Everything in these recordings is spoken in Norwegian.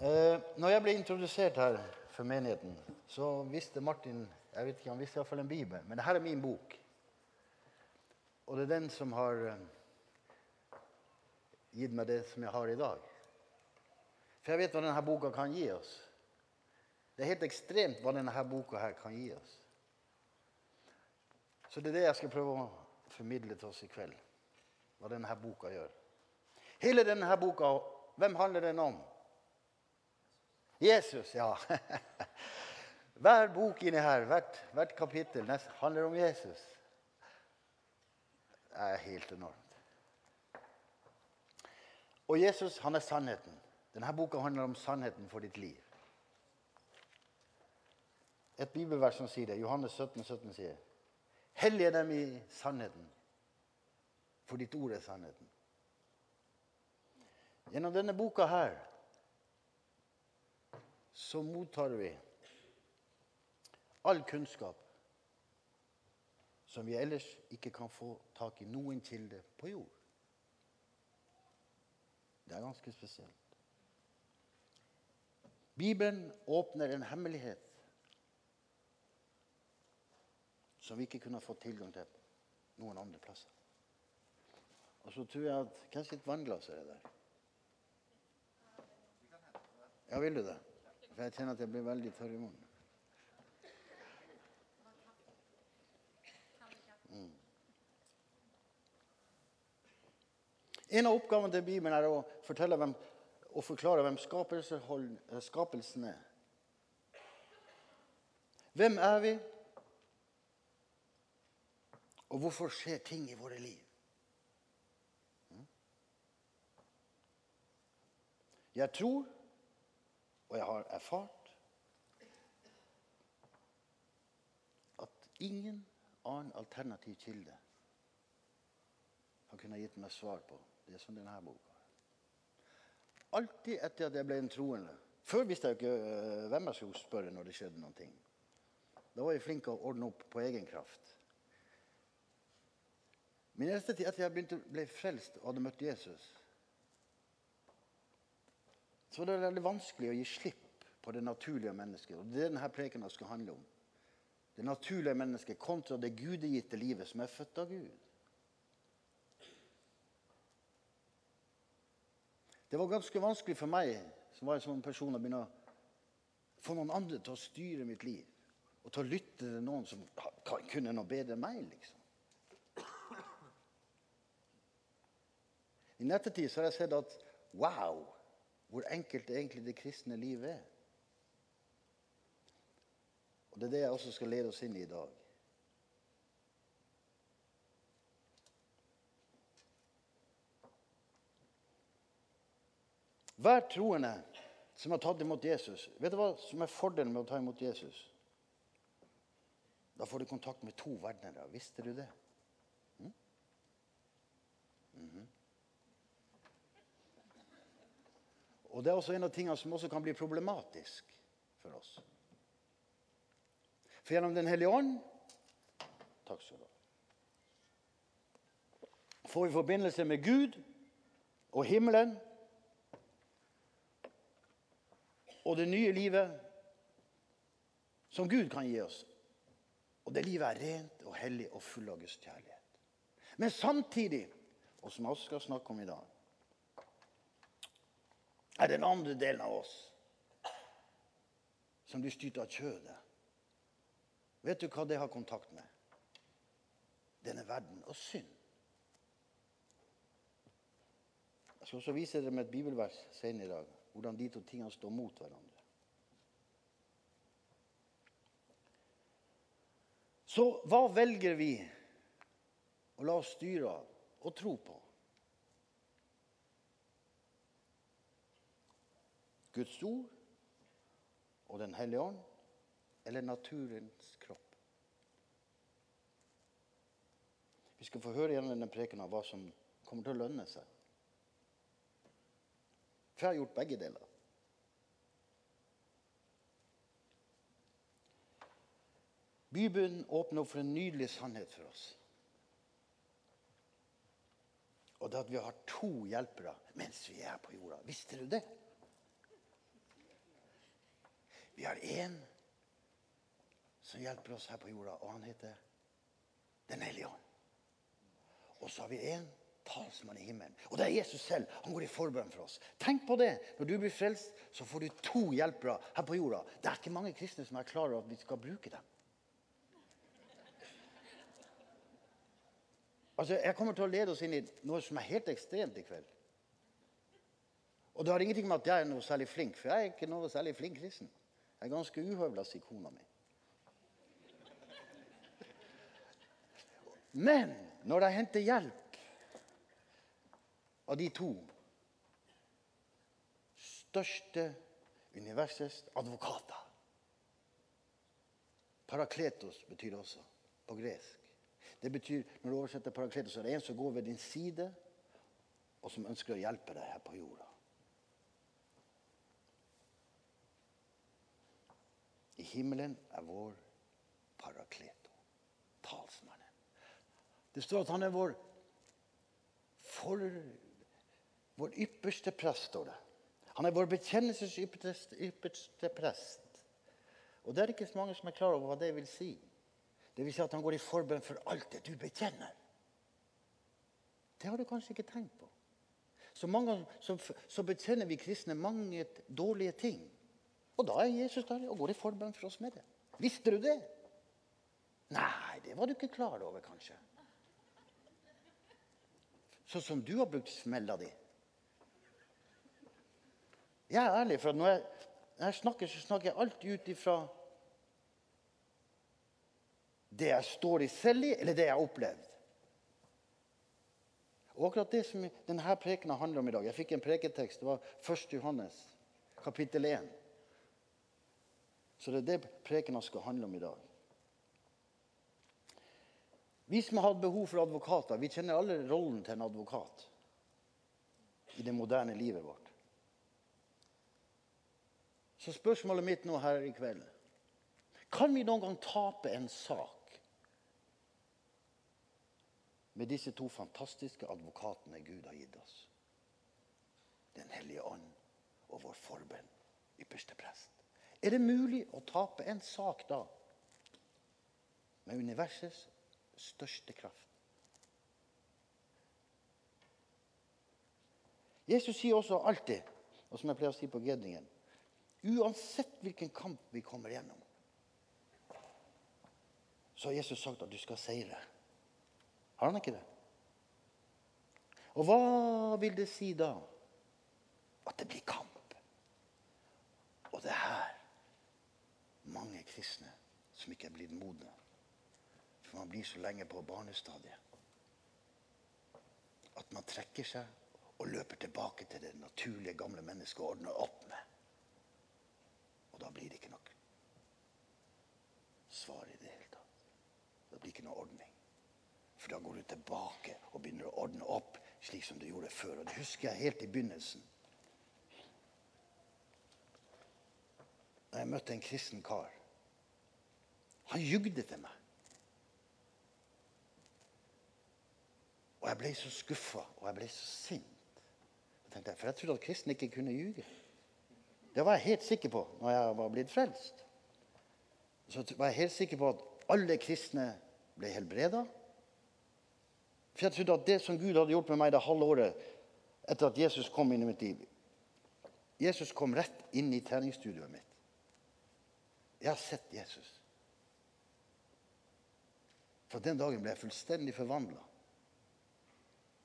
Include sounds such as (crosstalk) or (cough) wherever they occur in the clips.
Eh, når jeg ble introdusert her for menigheten, så visste Martin jeg vet ikke, Han visste iallfall en bibel. Men dette er min bok. Og det er den som har eh, gitt meg det som jeg har i dag. For jeg vet hva denne boka kan gi oss. Det er helt ekstremt hva denne boka her kan gi oss. Så det er det jeg skal prøve å formidle til oss i kveld. Hva denne boka gjør. Hele denne boka, hvem handler den om? Jesus, ja. (laughs) Hver bok inni her, hvert, hvert kapittel, handler om Jesus. Det er helt enormt. Og Jesus han er sannheten. Denne boka handler om sannheten for ditt liv. Et bibelvers som sier det, Johannes 17, 17 sier Hellige dem i sannheten, for ditt ord er sannheten. Gjennom denne boka her så mottar vi all kunnskap som vi ellers ikke kan få tak i noen kilde på jord. Det er ganske spesielt. Bibelen åpner en hemmelighet som vi ikke kunne fått tilgang til noen andre plasser. Og så tror jeg at Hvem sitt vannglass er det der? Ja, vil du det? For jeg kjenner at jeg blir veldig tørr i munnen. Mm. En av oppgavene til Bibelen er å fortelle hvem, og forklare hvem eh, skapelsen er. Hvem er vi? Og hvorfor skjer ting i våre liv? Mm. Jeg tror, og jeg har erfart, at ingen annen alternativ kilde har kunnet gitt meg svar på det som denne boka. Alltid etter at jeg ble en troende. Før visste jeg ikke eh, hvem jeg skulle spørre når det skjedde noe. Da var jeg flink til å ordne opp på egen kraft. Men etter at jeg begynte, ble frelst og hadde møtt Jesus, så var det veldig vanskelig å gi slipp på det naturlige mennesket. Og det er denne prekenen skal handle om det naturlige mennesket kontra det gudegitte livet som er født av Gud. Det var ganske vanskelig for meg som var en sånn person, å begynne å få noen andre til å styre mitt liv. Og til å lytte til noen som kunne noe bedre enn meg. liksom. I nettetid har jeg sett at wow, hvor enkelt egentlig det kristne livet er. Og Det er det jeg også skal lede oss inn i i dag. Hver troende som har tatt imot Jesus Vet du hva som er fordelen med å ta imot Jesus? Da får du kontakt med to verdener. Visste du det? Mm? Mm -hmm. Og Det er også en av tingene som også kan bli problematisk for oss. For gjennom Den hellige ånd Takk skal du ha. Får vi forbindelse med Gud og himmelen og det nye livet som Gud kan gi oss. Og det livet er rent og hellig og full av Guds kjærlighet. Men samtidig, og som jeg også skal snakke om i dag, er den andre delen av oss som blir styrt av kjødet. Vet du hva det har kontakt med? Denne verden og synd. Jeg skal også vise dere med et bibelvers senere i dag hvordan de to tingene står mot hverandre. Så hva velger vi å la oss styre av og tro på? Guds ord og Den hellige ånd eller naturens kropp. Vi skal få høre gjennom denne prekenen hva som kommer til å lønne seg. For jeg har gjort begge deler. Bibelen åpner opp for en nydelig sannhet for oss. Og det at vi har to hjelpere mens vi er på jorda. Visste du det? Vi har én som hjelper oss her på jorda, og han heter Den hellige ånd. Og så har vi én talsmann i himmelen. Og det er Jesus selv. Han går i forbønn for oss. Tenk på det. Når du blir frelst, så får du to hjelpere her på jorda. Det er ikke mange kristne som er klar over at vi skal bruke dem. Altså, Jeg kommer til å lede oss inn i noe som er helt ekstremt i kveld. Og det har ingenting med at jeg er noe særlig flink, for jeg er ikke noe særlig flink kristen. Jeg er ganske uhøvla, sier kona mi. Men når jeg henter hjelp av de to største universets advokater Parakletos betyr det også på gresk. Det betyr, Når du oversetter parakletos, er det en som går ved din side, og som ønsker å hjelpe deg her på jorda. I himmelen er vår parakleto, talsmannen. Det står at han er vår, for, vår ypperste prest. står det. Han er vår bekjennelses ypperste, ypperste prest. Og Det er ikke så mange som er klar over hva det vil si. Det vil si at han går i forbønn for alt det du bekjenner. Det har du kanskje ikke tenkt på. Så, mange, så, så bekjenner vi kristne mange dårlige ting. Og da er Jesus der og går i forbønn for oss med det. Visste du det? Nei, det var du ikke klar over, kanskje. Sånn som du har brukt smella di. Jeg er ærlig, for når jeg, når jeg snakker, så snakker jeg alltid ut ifra det jeg står i selv i, eller det jeg har opplevd. Og akkurat det som denne prekena handler om i dag Jeg fikk en preketekst. Det var 1. Johannes, kapittel 1. Så det er det prekena skal handle om i dag. Vi som har hatt behov for advokater, vi kjenner alle rollen til en advokat i det moderne livet vårt. Så spørsmålet mitt nå her i kveld Kan vi noen gang tape en sak med disse to fantastiske advokatene Gud har gitt oss? Den hellige ånd og vår forbønn, ypperste prest. Er det mulig å tape en sak da med universets største kraft? Jesus sier også alltid, og som jeg pleier å si på Gedningen Uansett hvilken kamp vi kommer gjennom, så har Jesus sagt at du skal seire. Har han ikke det? Og hva vil det si da? At det blir kamp. Og det er her kristne som ikke er blitt modne. For man blir så lenge på barnestadiet at man trekker seg og løper tilbake til det naturlige, gamle mennesket og ordner opp med. Og da blir det ikke noe svar i det hele tatt. Det blir ikke noe ordning. For da går du tilbake og begynner å ordne opp slik som du gjorde før. Og det husker jeg helt i begynnelsen. Da jeg møtte en kristen kar. Han jugde til meg. Og jeg ble så skuffa, og jeg ble så sint. Jeg for jeg trodde at kristne ikke kunne ljuge. Det var jeg helt sikker på når jeg var blitt frelst. Så var jeg helt sikker på at alle kristne ble helbreda. For jeg trodde at det som Gud hadde gjort med meg det halve året etter at Jesus kom inn i mitt liv Jesus kom rett inn i treningsstudioet mitt. Jeg har sett Jesus. Fra den dagen ble jeg fullstendig forvandla.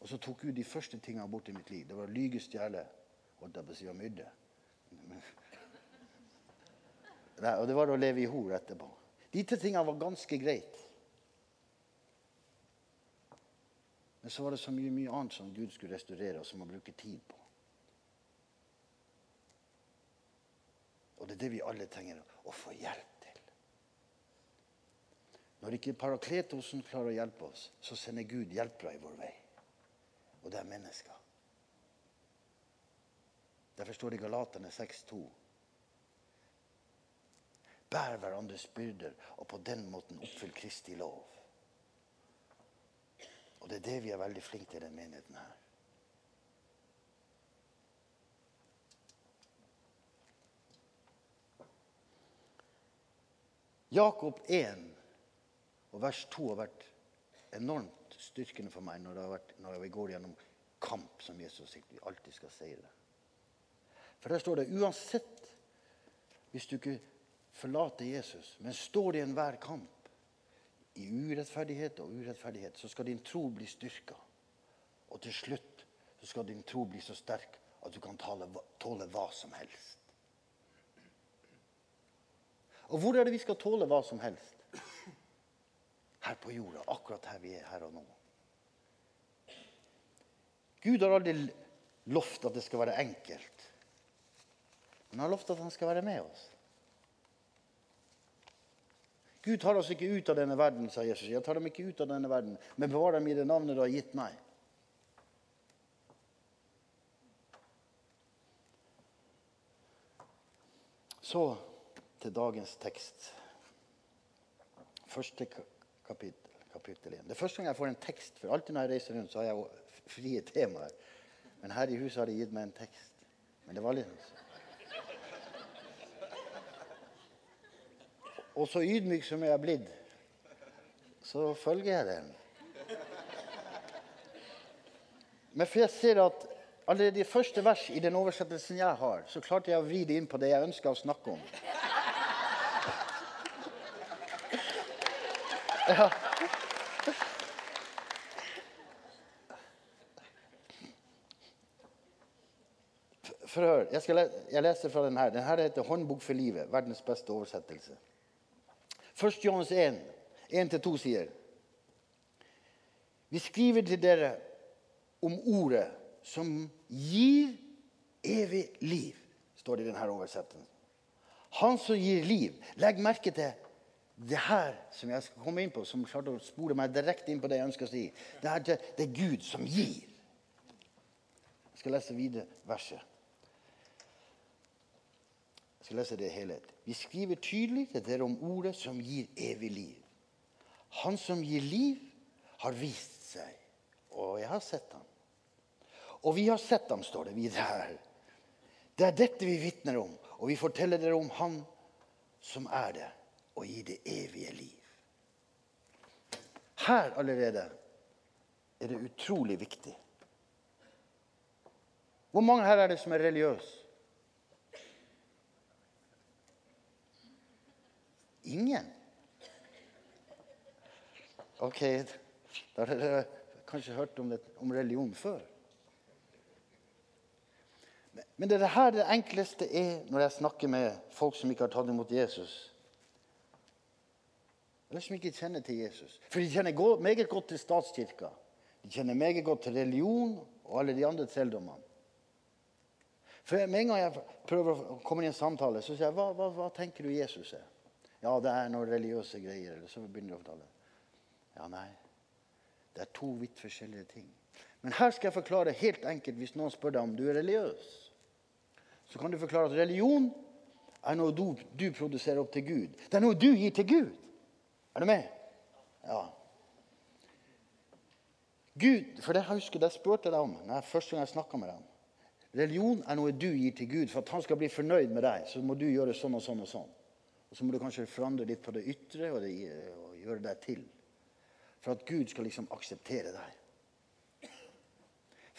Og så tok Gud de første tingene bort i mitt liv. Det var lyge, stjele, og myrde. Og det var å leve i hor etterpå. De to tingene var ganske greit. Men så var det så mye, mye annet som Gud skulle restaurere, og som man bruker tid på. Og det er det vi alle trenger å få hjelp. Når ikke Parakletosen klarer å hjelpe oss, så sender Gud hjelpere i vår vei. Og det er mennesker. Derfor står det i Galaterne 6,2.: Bær hverandres byrder, og på den måten oppfyll Kristi lov. Og det er det vi er veldig flinke til i denne menigheten her. Jakob 1 og vers 2 har vært enormt styrkende for meg når, vært, når vi går gjennom kamp, som Jesus sier vi alltid skal seire. For der står det uansett hvis du ikke forlater Jesus, men står i enhver kamp, i urettferdighet og urettferdighet, så skal din tro bli styrka. Og til slutt så skal din tro bli så sterk at du kan tåle, tåle hva som helst. Og hvor er det vi skal tåle hva som helst? Her på jorda, akkurat her vi er her og nå. Gud har aldri lovt at det skal være enkelt. Men han har lovt at han skal være med oss. Gud tar oss ikke ut av denne verden, sa Jesus. Jeg tar dem ikke ut av denne verden, men bevarer dem i det navnet du har gitt meg. Så til dagens tekst. Første kapittel, kapittel 1. Det er første gang jeg får en tekst. For alltid når jeg reiser rundt, så har jeg frie temaer. Men her i huset har de gitt meg en tekst. Men det var litt Og så ydmyk som jeg er blitt, så følger jeg den. Men for jeg ser at allerede i første vers i den oversettelsen jeg har, så klarte jeg å vri det inn på det jeg ønska å snakke om. Ja. For jeg, skal, jeg leser fra denne. Denne heter 'Håndbok for livet'. Verdens beste oversettelse. 1. Johannes 1, 1-2 sier Vi skriver til dere om ordet som gir evig liv, står det i denne oversettelsen. Han som gir liv. Legg merke til det her som jeg skal komme inn på, som klarte å spore meg direkte inn på det jeg ønsker å si, det er, det er Gud som gir. Jeg skal lese videre verset. Jeg skal lese det i helhet. Vi skriver tydelig til dere om ordet som gir evig liv. Han som gir liv, har vist seg, og jeg har sett ham. Og vi har sett ham, står det videre her. Det er dette vi vitner om, og vi forteller dere om Han som er det og gi det evige liv. Her allerede er det utrolig viktig. Hvor mange her er det som er religiøse? Ingen? Ok, da har dere kanskje hørt om, det, om religion før. Men det er her det enkleste er når jeg snakker med folk som ikke har tatt imot Jesus eller som ikke kjenner til Jesus. For de kjenner meget godt til statskirka. De kjenner meget godt til religion og alle de andre trelldommene. For Med en gang jeg prøver å komme i en samtale, så sier jeg hva, hva, hva tenker du Jesus er? Ja, det er noen religiøse greier. Eller så begynner jeg å fortelle. Ja, nei. Det er to vidt forskjellige ting. Men her skal jeg forklare helt enkelt hvis noen spør deg om du er religiøs. Så kan du forklare at religion er noe du, du produserer opp til Gud. Det er noe du gir til Gud. Er du med? Ja. Gud, for det jeg husker jeg spurte deg om når jeg første gang jeg snakka med deg. Religion er noe du gir til Gud. For at han skal bli fornøyd med deg, så må du gjøre sånn og sånn. Og sånn. Og så må du kanskje forandre litt på det ytre og, det, og gjøre deg til. For at Gud skal liksom akseptere deg.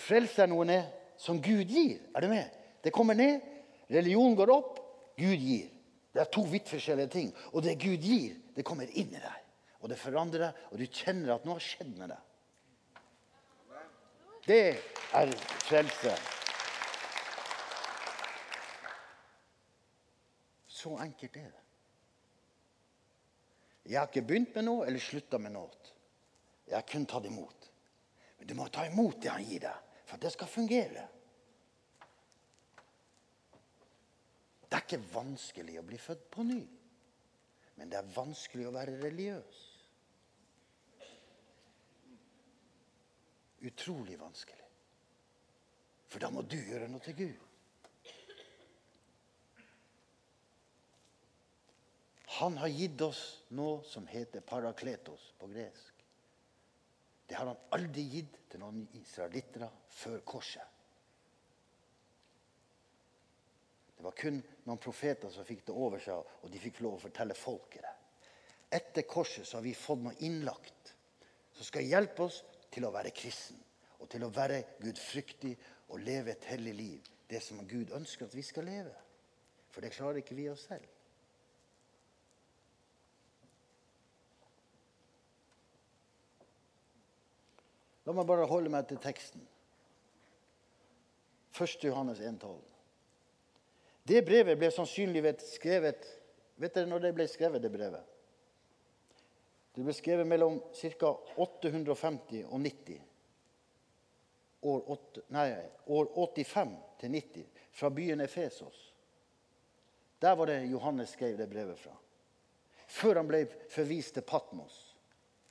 Frelse er noe ned som Gud gir. Er du med? Det kommer ned. Religion går opp. Gud gir. Det er to vidt forskjellige ting. Og det Gud gir, det kommer inn i deg. Og det forandrer deg, og du kjenner at noe har skjedd med deg. Det er frelse. Så enkelt er det. Jeg har ikke begynt med noe eller slutta med noe. Jeg har kun tatt imot. Men du må ta imot det han gir deg, for at det skal fungere. Det er ikke vanskelig å bli født på ny. Men det er vanskelig å være religiøs. Utrolig vanskelig. For da må du gjøre noe til Gud. Han har gitt oss noe som heter parakletos på gresk. Det har han aldri gitt til noen israelitter før korset. Det var kun noen profeter som fikk det over seg, og de fikk lov å fortelle folket det. etter korset så har vi fått noe innlagt som skal hjelpe oss til å være kristen og til å være gudfryktig og leve et hellig liv. Det som Gud ønsker at vi skal leve. For det klarer ikke vi oss selv. La meg bare holde meg til teksten. 1. Johannes 1,12. Det brevet ble sannsynligvis skrevet Vet dere når det ble skrevet, det brevet? Det ble skrevet mellom ca. 850 og 90. År, 8, nei, år 85 til 90, fra byen Efesos. Der var det Johannes skrev det brevet fra. Før han ble forvist til Patmos.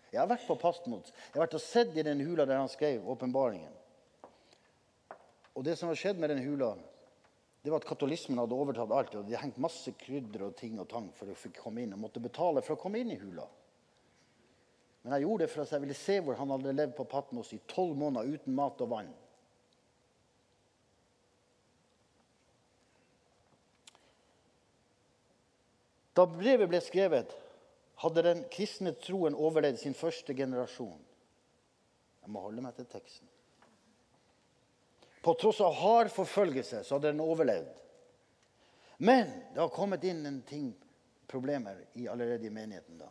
Jeg har vært på Patmos. Jeg har vært og sett i den hula der han skrev åpenbaringen. Og det som har skjedd med den hula, det var at katolismen hadde overtatt alt. og De hengte masse krydder og ting og tang for å få komme inn, og måtte betale for å komme inn i hula. Men jeg gjorde det for at jeg ville se hvor han hadde levd på Patmos i tolv måneder uten mat og vann. Da brevet ble skrevet, hadde den kristne troen overlevd sin første generasjon. Jeg må holde meg til teksten. På tross av hard forfølgelse så hadde den overlevd. Men det har kommet inn en ting, problemer i allerede i menigheten. da.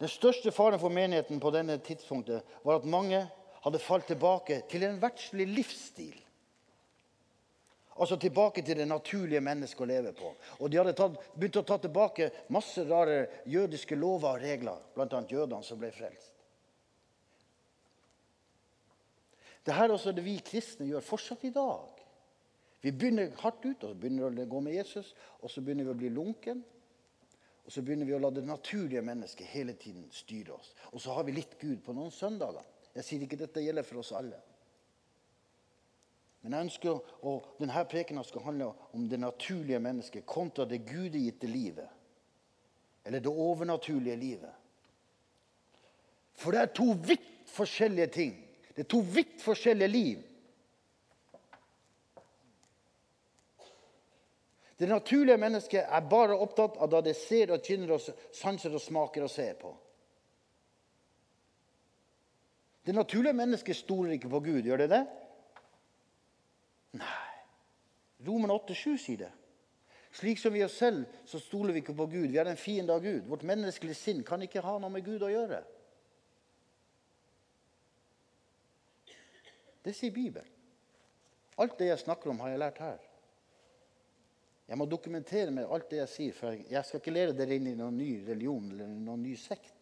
Den største faren for menigheten på denne tidspunktet var at mange hadde falt tilbake til en verdslig livsstil. Altså tilbake til det naturlige mennesket å leve på. Og de hadde tatt, begynt å ta tilbake masse rare jødiske lover og regler, bl.a. jødene som ble frelst. Det her er også det vi kristne gjør fortsatt i dag. Vi begynner hardt ut, og så begynner vi å gå med Jesus, og så begynner vi å bli lunken. Og så begynner vi å la det naturlige mennesket hele tiden styre oss. Og så har vi litt Gud på noen søndager. Jeg sier ikke dette gjelder for oss alle. Men jeg ønsker og denne prekena skal handle om det naturlige mennesket kontra det gudegitte livet. Eller det overnaturlige livet. For det er to vidt forskjellige ting. Det er to vidt forskjellige liv. Det naturlige mennesket er bare opptatt av det det ser og kjenner og sanser og smaker og ser på. Det naturlige mennesket stoler ikke på Gud. Gjør det det? Nei. Roman 8,7 sier det. Slik som vi oss selv, så stoler vi ikke på Gud. Vi er en fiende av Gud. Vårt menneskelige sinn kan ikke ha noe med Gud å gjøre. Det sier Bibelen. Alt det jeg snakker om, har jeg lært her. Jeg må dokumentere med alt det jeg sier, for jeg skal ikke lære dere inn i noen ny religion eller noen ny sekt.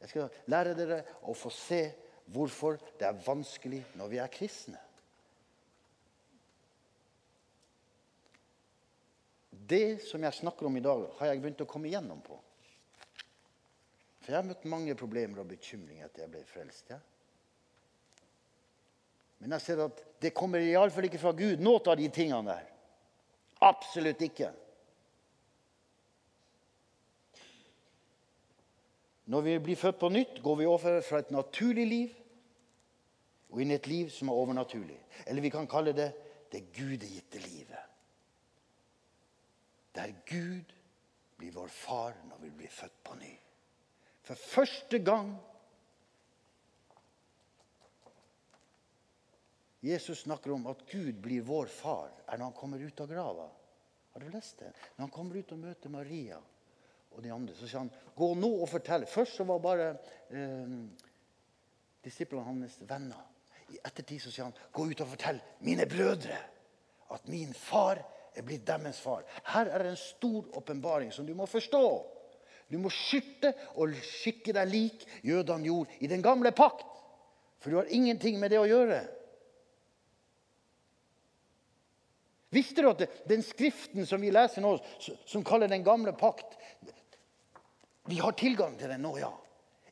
Jeg skal lære dere å få se hvorfor det er vanskelig når vi er kristne. Det som jeg snakker om i dag, har jeg begynt å komme igjennom på. For jeg har møtt mange problemer og bekymringer etter jeg ble frelst. Ja? Men jeg ser at det kommer iallfall ikke fra Gud, noe av de tingene der. Absolutt ikke. Når vi blir født på nytt, går vi over fra et naturlig liv og inn i et liv som er overnaturlig. Eller vi kan kalle det det gudegitte livet. Der Gud blir vår far når vi blir født på ny. For første gang Jesus snakker om at Gud blir vår far, er når han kommer ut av grava. Har du lest det? Når han kommer ut og møter Maria og de andre, så sier han gå nå og fortell. Først så var bare eh, disiplene hans venner. I ettertid så sier han gå ut og fortell mine brødre at min far er blitt deres far. Her er det en stor åpenbaring som du må forstå. Du må skyrte og skikke deg lik jødene gjorde i den gamle pakt. For du har ingenting med det å gjøre. Visste du at den skriften som vi leser nå, som kaller Den gamle pakt Vi har tilgang til den nå, ja.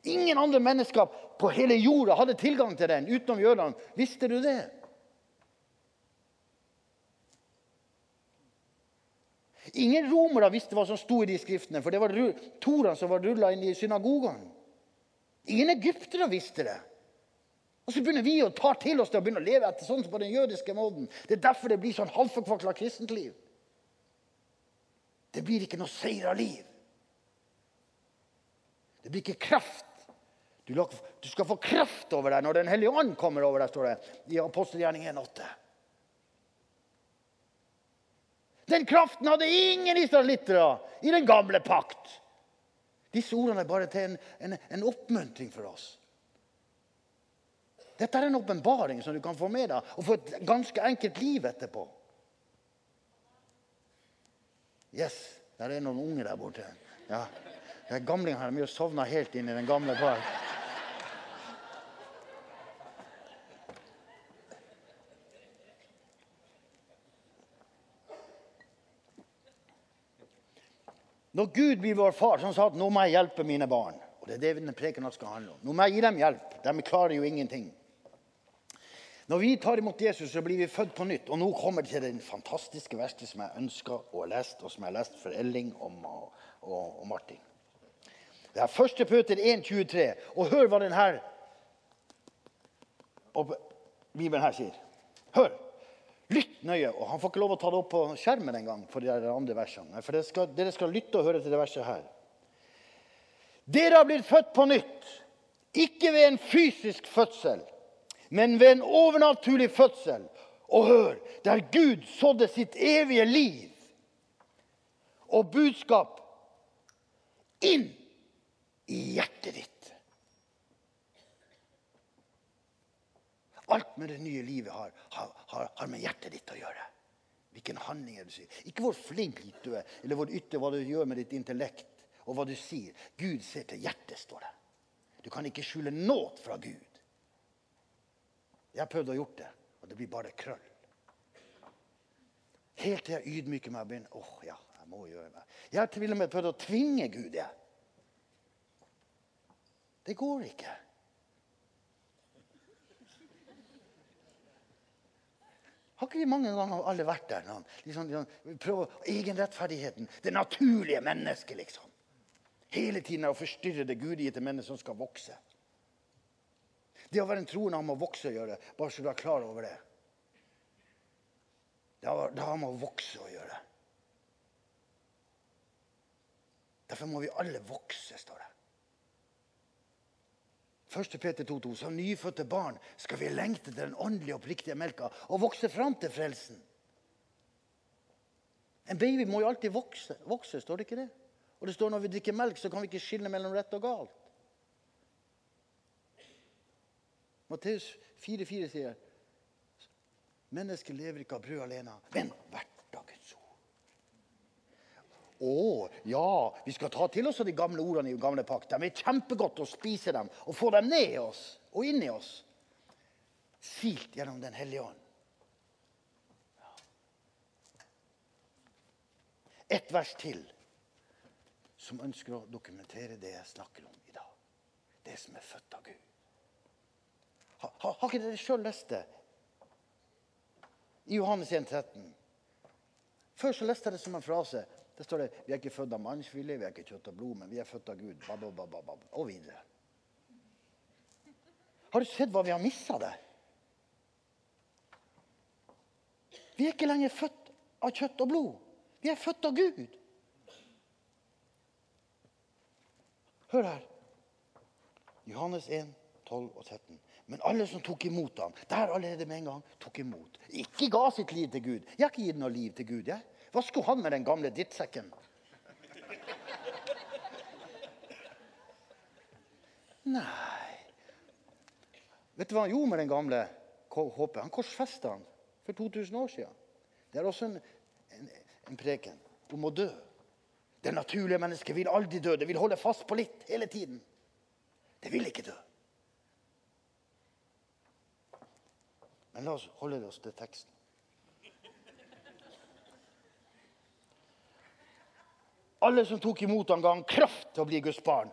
Ingen andre mennesker på hele jorda hadde tilgang til den utenom jødene. Visste du det? Ingen romere visste hva som sto i de skriftene, for det var Toraen som var rulla inn i synagogen. Ingen egyptere visste det. Og så begynner vi å ta til oss det og begynne å leve etter sånn som på den jødiske måten. Det er derfor det blir sånn halvforkvakla kristent liv. Det blir ikke noe seira liv. Det blir ikke kraft. Du, du skal få kraft over deg når Den hellige ånd kommer over deg, står det i apostelgjerning 1,8. Den kraften hadde ingen israelitter i den gamle pakt. Disse ordene er bare til en, en, en oppmuntring for oss. Dette er en åpenbaring som du kan få med deg og få et ganske enkelt liv etterpå. Yes, der er noen unge der borte. Ja. Gamlingene har mye sovna helt inn i den gamle park. Når Gud blir vår far, som sa at nå må jeg hjelpe mine barn og Det er det denne preken skal handle om. Nå må jeg gi dem hjelp. De klarer jo ingenting. Når vi tar imot Jesus, så blir vi født på nytt. Og nå kommer det til den fantastiske verste som jeg ønsker å ha lest, og som jeg har lest for Elling og, og, og Martin. Det er 1. Peter 1,23. Og hør hva denne Bibelen her sier. Hør! Lytt nøye. og Han får ikke lov å ta det opp på skjermen engang. for de andre versene. For dere skal, dere skal lytte og høre til det verset her. Dere har blitt født på nytt, ikke ved en fysisk fødsel, men ved en overnaturlig fødsel. Og hør, der Gud sådde sitt evige liv og budskap inn i hjertet ditt. Alt med det nye livet har, har, har, med hjertet ditt å gjøre. Hvilken handlinger du sier. Ikke hvor flink du er, eller hvor ytter hva du gjør med ditt intellekt. og hva du sier. Gud ser til hjertet, står det. Du kan ikke skjule nåd fra Gud. Jeg har prøvd å gjøre det, og det blir bare krøll. Helt til jeg ydmyker meg og begynner åh, ja, jeg må gjøre det. Jeg har til og med prøvd å tvinge Gud. jeg. Det går ikke. Har ikke vi mange ganger alle vært der? Noen? Liksom, liksom, prøve Egenrettferdigheten. Det naturlige mennesket, liksom. Hele tiden å forstyrre det gudgitte mennesket som skal vokse. Det å være en troende har med å vokse å gjøre, bare så du er klar over det. Det har, det har med å vokse å gjøre. Derfor må vi alle vokse, står det. 1. Peter 2,2. Som nyfødte barn skal vi lengte til den åndelige, oppriktige melka og vokse fram til frelsen. En baby må jo alltid vokse, vokse, står det ikke det? Og det står når vi drikker melk, så kan vi ikke skille mellom rett og galt. Matteus 4,4 sier mennesket lever ikke av brød alene, men Guds ord. Å, ja, vi skal ta til oss de gamle ordene i gamle pakt. De er kjempegodt å spise dem og få dem ned i oss og inn i oss. Silt gjennom Den hellige ånd. Et vers til som ønsker å dokumentere det jeg snakker om i dag. Det som er født av Gud. Har, har, har ikke dere sjøl lest det? I Johannes 1, 13. Før så leste jeg det som en frase. Det står det vi er ikke født av mannsvilje, vi er ikke kjøtt og blod, men vi er født av Gud. Bab, bab, bab, og videre. Har du sett hva vi har mista der? Vi er ikke lenger født av kjøtt og blod. Vi er født av Gud. Hør her. Johannes 1, 12 og 13. Men alle som tok imot ham, der allerede med en gang tok imot. Ikke ga sitt liv til Gud. Jeg har ikke gitt noe liv til Gud. jeg. Hva skulle han med den gamle drittsekken? Nei Vet du hva han gjorde med den gamle håpet? Han korsfesta han for 2000 år siden. Det er også en, en, en preken om å dø. Det naturlige mennesket vil aldri dø. Det vil holde fast på litt hele tiden. Det vil ikke dø. Men la oss holde oss til teksten. Alle som tok imot ham, ga han kraft til å bli Guds barn.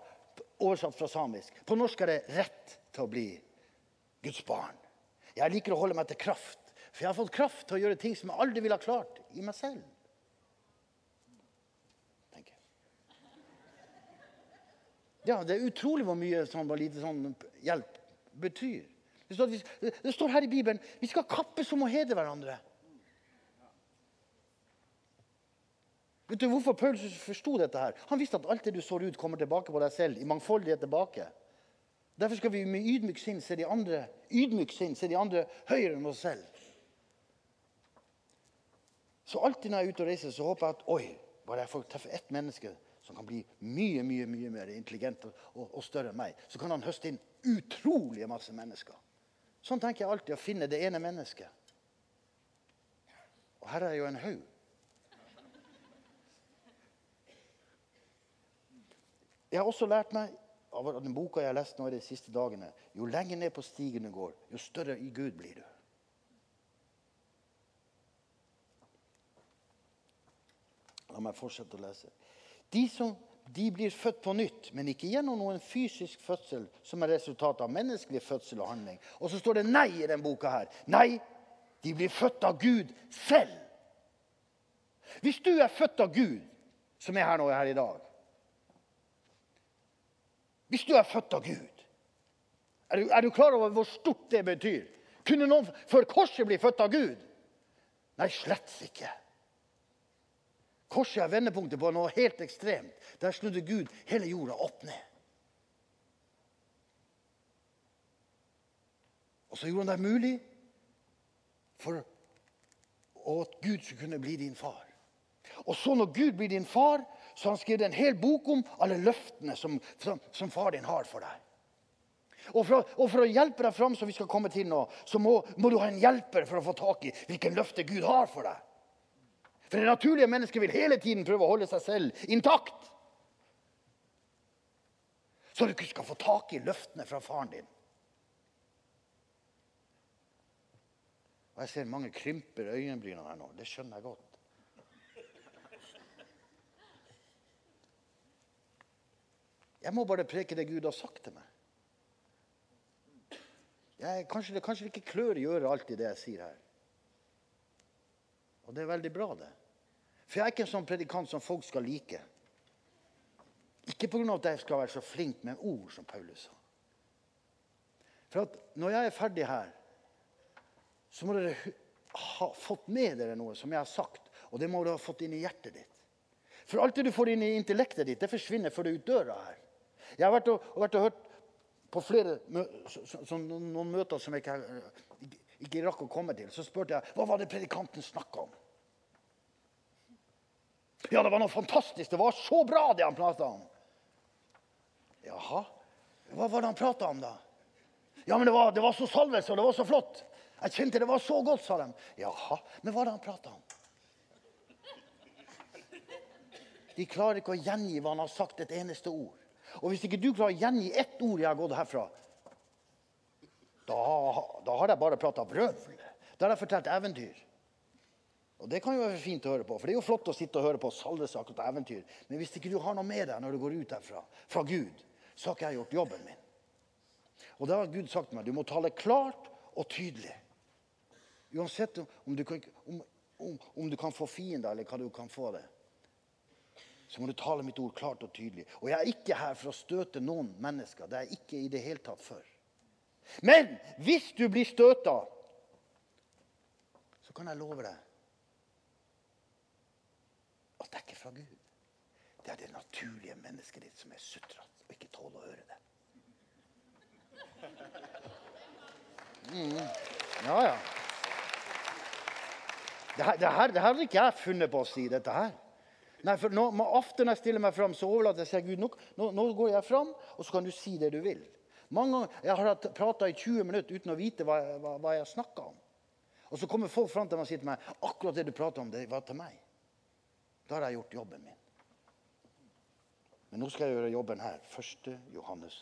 Oversatt fra samisk. På norsk er det rett til å bli Guds barn. Jeg liker å holde meg til kraft, for jeg har fått kraft til å gjøre ting som jeg aldri ville ha klart i meg selv. Tenker jeg. Ja, Det er utrolig hvor mye sånn, lite sånn hjelp betyr. Det står, det står her i Bibelen vi skal kappes om å hedre hverandre. Vet du hvorfor Paulus forsto dette? her? Han visste at alt det du sår ut, kommer tilbake på deg selv. i mangfoldighet tilbake. Derfor skal vi med ydmyk sinn se de andre ydmyk sinn, se de andre høyere enn oss selv. Så alltid når jeg er ute og reiser, så håper jeg at oi, bare jeg får treffe ett menneske som kan bli mye mye, mye mer intelligent og, og større enn meg, så kan han høste inn utrolige masse mennesker. Sånn tenker jeg alltid, å finne det ene mennesket. Og her er jo en haug. Jeg har også lært meg av den boka jeg har lest nå de siste dagene Jo lenger ned på stigen du går, jo større i Gud blir du. La meg fortsette å lese. De, som, de blir født på nytt, men ikke gjennom noen fysisk fødsel som er resultat av menneskelig fødsel og handling. Og så står det nei i denne boka her. Nei, de blir født av Gud selv. Hvis du er født av Gud, som er her nå her i dag Hvis du er født av Gud, er du, er du klar over hvor stort det betyr? Kunne noen før korset bli født av Gud? Nei, slett ikke. Korset er vendepunktet på noe helt ekstremt. Der snudde Gud hele jorda opp ned. Og så gjorde han det mulig for at Gud skulle kunne bli din far. Og så når Gud blir din far, så har han skrevet en hel bok om alle løftene som, som, som far din har for deg. Og for, og for, å hjelpe deg fram, som vi skal komme til nå, så må, må du ha en hjelper for å få tak i hvilken løfte Gud har for deg. For det naturlige mennesket vil hele tiden prøve å holde seg selv intakt. Så du ikke skal få tak i løftene fra faren din. Og Jeg ser mange krymper øyenbrynene her nå. Det skjønner jeg godt. Jeg må bare preke det Gud har sagt til meg. Jeg, kanskje, det, kanskje ikke klør i øret alltid det jeg sier her. Og det er veldig bra, det. For jeg er ikke en sånn predikant som folk skal like. Ikke pga. at jeg skal være så flink med ord, som Paulus sa. For at når jeg er ferdig her, så må dere ha fått med dere noe som jeg har sagt. Og det må du ha fått inn i hjertet ditt. For alt det du får inn i intellektet ditt, det forsvinner før du er ut døra her. Jeg har vært og, vært og hørt på flere så, så, noen møter som jeg ikke, ikke, ikke rakk å komme til. Så spurte jeg hva var det predikanten snakka om. Ja, det var noe fantastisk. Det var så bra, det han prata om. Jaha. Hva var det han prata om, da? Ja, men det var, det var så salvelse, og det var så flott. Jeg kjente det var så godt, sa de. Jaha. Men hva var det han prata om? De klarer ikke å gjengi hva han har sagt, et eneste ord. Og hvis ikke du klarer å gjengi ett ord jeg har gått herfra, da, da har jeg bare prata brøl. Da har jeg fortalt eventyr. Og Det kan jo være fint å høre på, for det er jo flott å sitte og høre på salvesaker og eventyr. Men hvis ikke du har noe med deg når du går ut herfra, fra Gud, så har ikke jeg gjort jobben min. Og da har Gud sagt meg du må tale klart og tydelig. Uansett om du, kan, om, om, om du kan få fiender, eller hva du kan få det, så må du tale mitt ord klart og tydelig. Og jeg er ikke her for å støte noen mennesker. Det er jeg ikke i det hele tatt for. Men hvis du blir støta, så kan jeg love deg at det er ikke fra Gud. Det er det naturlige mennesket ditt som er sutrete og ikke tåler å høre det. Mm. Ja, ja. Det her, det, har ikke jeg funnet på å si, dette her. Nei, for nå, Ofte når jeg stiller meg fram, så overlater jeg seg Gud. Nok. nå, nå, går jeg fram, og så kan du si det du vil. Mange ganger, Jeg har prata i 20 minutter uten å vite hva, hva, hva jeg snakka om. Og så kommer folk fram til meg og sier til meg akkurat det du prata om, det var til meg. Da har jeg gjort jobben min. Men nå skal jeg gjøre jobben her. Første Johannes.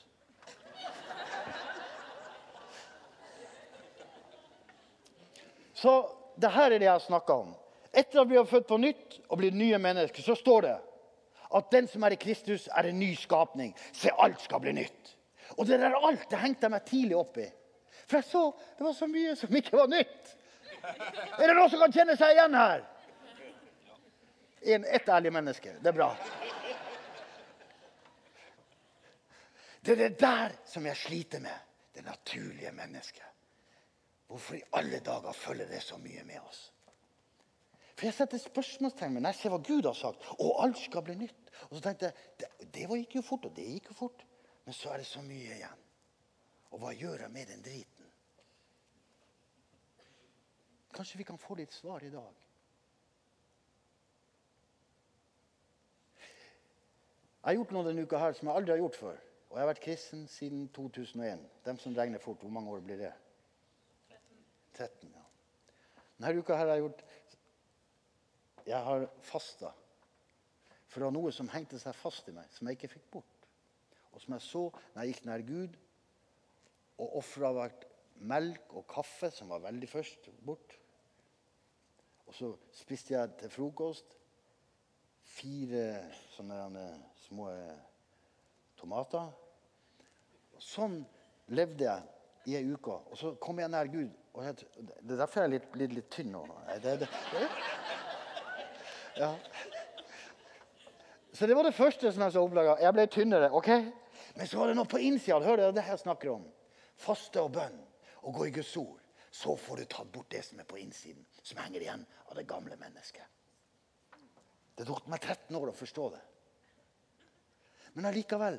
Så det her er det jeg har snakka om. Etter at vi har født på nytt og blitt nye mennesker, så står det at den som er i Kristus, er en ny skapning. Se, alt skal bli nytt. Og det der alt det hengte jeg meg tidlig opp i. For jeg så det var så mye som ikke var nytt. Er det noen som kan kjenne seg igjen her? En, ett ærlig menneske. Det er bra. Det er det der som jeg sliter med. Det naturlige mennesket. Hvorfor i alle dager følger det så mye med oss? For jeg setter spørsmålstegn ved når jeg ser hva Gud har sagt, og alt skal bli nytt. Og så tenkte jeg det, det gikk jo fort, og det gikk jo fort. Men så er det så mye igjen. Og hva gjør jeg med den driten? Kanskje vi kan få litt svar i dag. Jeg har gjort noe denne uka her som jeg aldri har gjort før. Og jeg har vært kristen siden 2001. Dem som regner fort, hvor mange år blir det? 13. 13 ja. Denne uka her har jeg gjort Jeg har fasta. For det var noe som hengte seg fast i meg, som jeg ikke fikk bort. Og som jeg så når jeg gikk nær Gud og ofra vært melk og kaffe, som var veldig først, bort. Og så spiste jeg til frokost fire sånne små tomater. Sånn levde jeg i ei uke. Og så kom jeg nær Gud. Jeg, det er derfor jeg er litt, blitt litt tynn nå. Det, det, det. Ja. Så det var det første som jeg så oppdaga. Jeg ble tynnere. ok? Men så var det noe på innsida. Hør det, det jeg snakker om. Faste og bønn og gå i Guds ord. Så får du tatt bort det som er på innsiden, som henger igjen av det gamle mennesket. Det tok meg 13 år å forstå det. Men allikevel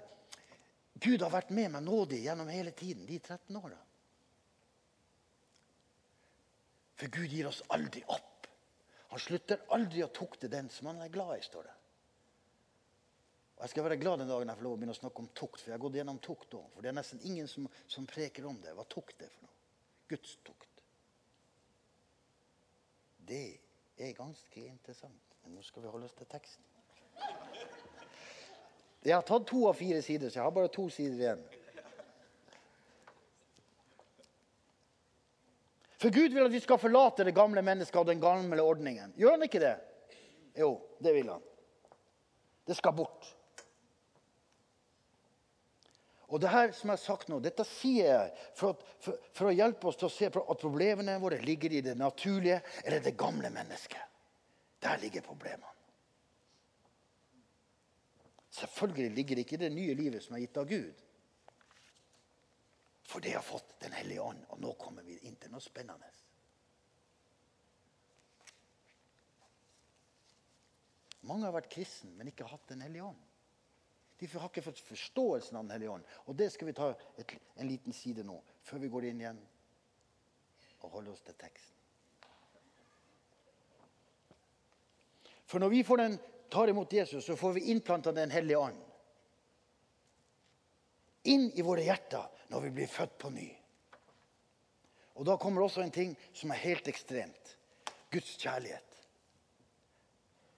Gud har vært med meg nådig gjennom hele tiden, de 13 åra. For Gud gir oss aldri opp. Han slutter aldri å tukte den som han er glad i, står det. Og Jeg skal være glad den dagen jeg får lov å begynne å snakke om tukt, for jeg har gått gjennom tukt òg. For det er nesten ingen som, som preker om det. Hva tukt er for noe? Guds tukt. Det er ganske interessant. Men nå skal vi holde oss til teksten. Jeg har tatt to av fire sider, så jeg har bare to sider igjen. For Gud vil at vi skal forlate det gamle mennesket og den gamle ordningen. Gjør han ikke det? Jo, det vil han. Det skal bort. Og det her som jeg har sagt nå, Dette sier jeg for, at, for, for, å hjelpe oss til å se at problemene våre ligger i det naturlige eller det gamle mennesket. Der ligger problemene. Selvfølgelig ligger det ikke i det nye livet som er gitt av Gud. For det har fått Den hellige ånd. Og nå kommer vi inn til noe spennende. Mange har vært kristne, men ikke hatt Den hellige ånd. De har ikke fått forståelsen av Den hellige ånd. Og det skal vi ta et, en liten side nå, før vi går inn igjen og holder oss til teksten. For når vi den tar imot Jesus, så får vi innplanta Den hellige ånd. Inn i våre hjerter når vi blir født på ny. Og Da kommer også en ting som er helt ekstremt. Guds kjærlighet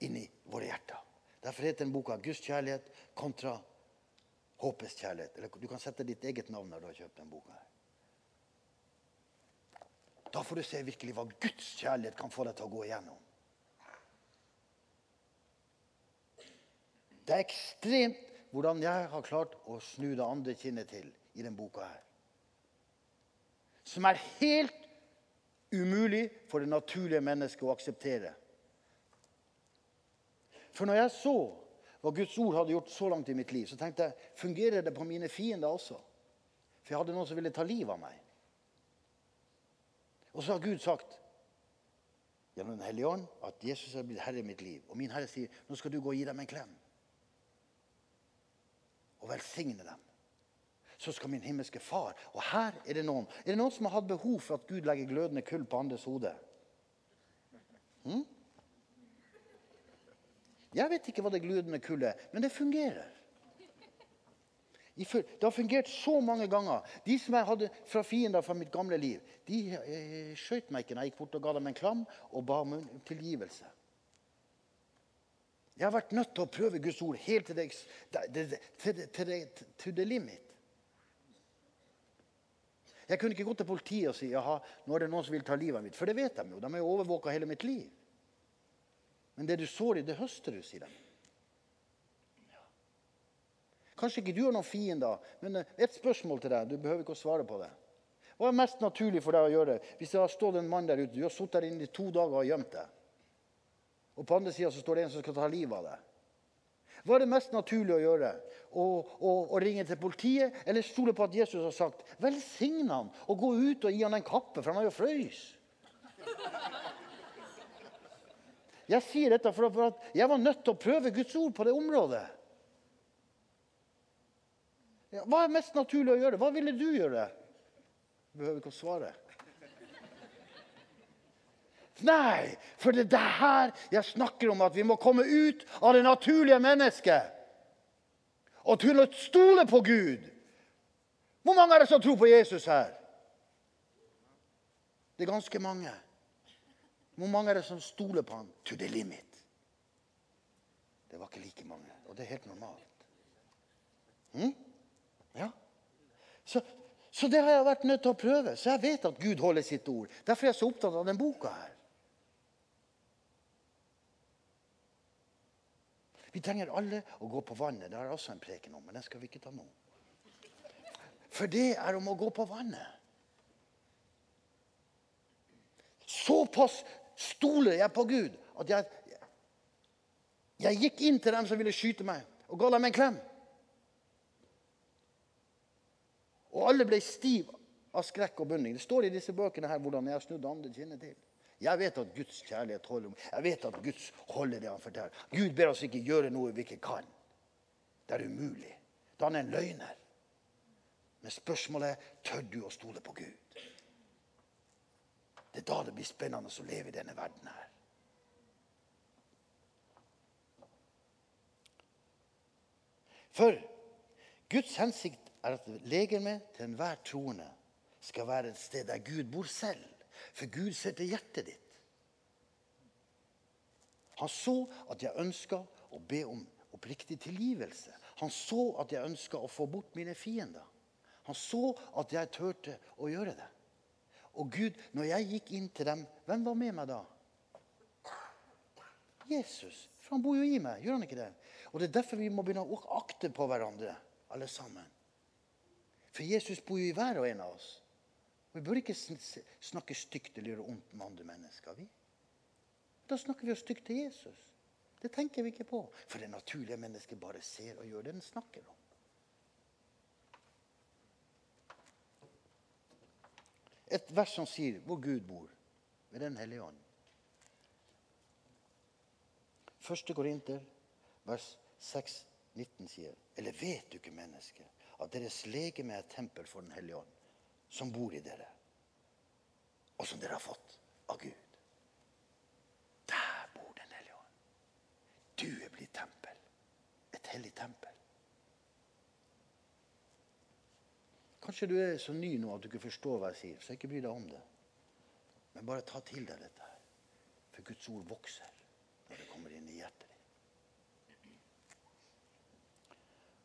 inn i våre hjerter. Derfor heter den boka 'Guds kjærlighet kontra håpets kjærlighet'. Eller Du kan sette ditt eget navn når du har kjøpt den boka. Da får du se virkelig hva Guds kjærlighet kan få deg til å gå igjennom. Det er ekstremt hvordan jeg har klart å snu det andre kinnet til i denne boka. her. Som er helt umulig for det naturlige mennesket å akseptere. For når jeg så hva Guds ord hadde gjort så langt i mitt liv, så tenkte jeg fungerer det på mine fiender også? For jeg hadde noen som ville ta livet av meg. Og så har Gud sagt gjennom Den hellige ånd at Jesus er blitt herre i mitt liv. Og min herre sier nå skal du gå og gi dem en klem og velsigne dem. Så skal min himmelske far Og her er det noen Er det noen som har hatt behov for at Gud legger glødende kull på andres hode? Hm? Jeg vet ikke hva det glødende kullet er, men det fungerer. Det har fungert så mange ganger. De som jeg hadde fra fiender fra mitt gamle liv, de eh, skjøt meg ikke når jeg gikk bort og ga dem en klam og ba om tilgivelse. Jeg har vært nødt til å prøve Guds ord helt til det, til det, til det, til det limit. Jeg kunne ikke gå til politiet og si jaha, nå er det noen som vil ta livet mitt. For det vet de jo. De har jo overvåka hele mitt liv. Men det du sår i, det høster du, sier de. Kanskje ikke du har noen fiender, men eh, et spørsmål til deg. Du behøver ikke å svare på det. Hva er mest naturlig for deg å gjøre hvis det har stått en mann der ute? Du har sittet der inne i to dager og gjemt deg. Og på andre sida står det en som skal ta livet av deg. Hva er det mest naturlig å gjøre? Å, å, å ringe til politiet eller stole på at Jesus har sagt 'velsign han' og gå ut og gi han en kappe, for han har jo frøys? Jeg sier dette for at jeg var nødt til å prøve Guds ord på det området. Hva er mest naturlig å gjøre? Hva ville du gjøre? Du behøver ikke å svare. Nei, for det er det her jeg snakker om, at vi må komme ut av det naturlige mennesket. Og til å stole på Gud. Hvor mange er det som tror på Jesus her? Det er ganske mange. Hvor mange er det som stoler på ham to the limit? Det var ikke like mange, og det er helt normalt. Hm? Ja. Så, så, det har jeg vært nødt til å prøve. Så jeg vet at Gud holder sitt ord. Derfor er jeg så opptatt av den boka her. Vi trenger alle å gå på vannet. Det har jeg også en preken om, men den skal vi ikke ta nå. For det er om å gå på vannet. Såpass stoler jeg på Gud at jeg, jeg gikk inn til dem som ville skyte meg, og ga dem en klem. Og alle ble stiv av skrekk og bunning. Det står i disse bøkene her hvordan jeg har snudd andre kinnet til. Jeg vet at Guds kjærlighet holder meg. Jeg vet at Guds holder det han forteller. Gud ber oss ikke gjøre noe vi ikke kan. Det er umulig. Da han er en løgner. Men spørsmålet er tør du å stole på Gud. Det er da det blir spennende å leve i denne verden her. For Guds hensikt er at legemet til enhver troende skal være et sted der Gud bor selv. For Gud setter hjertet ditt. Han så at jeg ønska å be om oppriktig tilgivelse. Han så at jeg ønska å få bort mine fiender. Han så at jeg turte å gjøre det. Og Gud, når jeg gikk inn til dem, hvem var med meg da? Jesus. For han bor jo i meg, gjør han ikke det? Og Det er derfor vi må begynne å akte på hverandre, alle sammen. For Jesus bor jo i hver og en av oss. Vi bør ikke snakke stygt eller gjøre ondt med andre mennesker. vi. Da snakker vi jo stygt til Jesus. Det tenker vi ikke på. For det naturlige mennesket bare ser og gjør det den snakker om. Et vers som sier hvor Gud bor, ved Den hellige ånd. Første Korinter, vers 6, 19 sier Eller vet du ikke, menneske, at deres legeme er tempel for Den hellige ånd? Som bor i dere, og som dere har fått av Gud. Der bor Den hellige ånd. Du er blitt tempel. Et hellig tempel. Kanskje du er så ny nå at du ikke forstår hva jeg sier, så ikke bry deg om det. Men bare ta til deg dette. her. For Guds ord vokser når det kommer inn i hjertet ditt.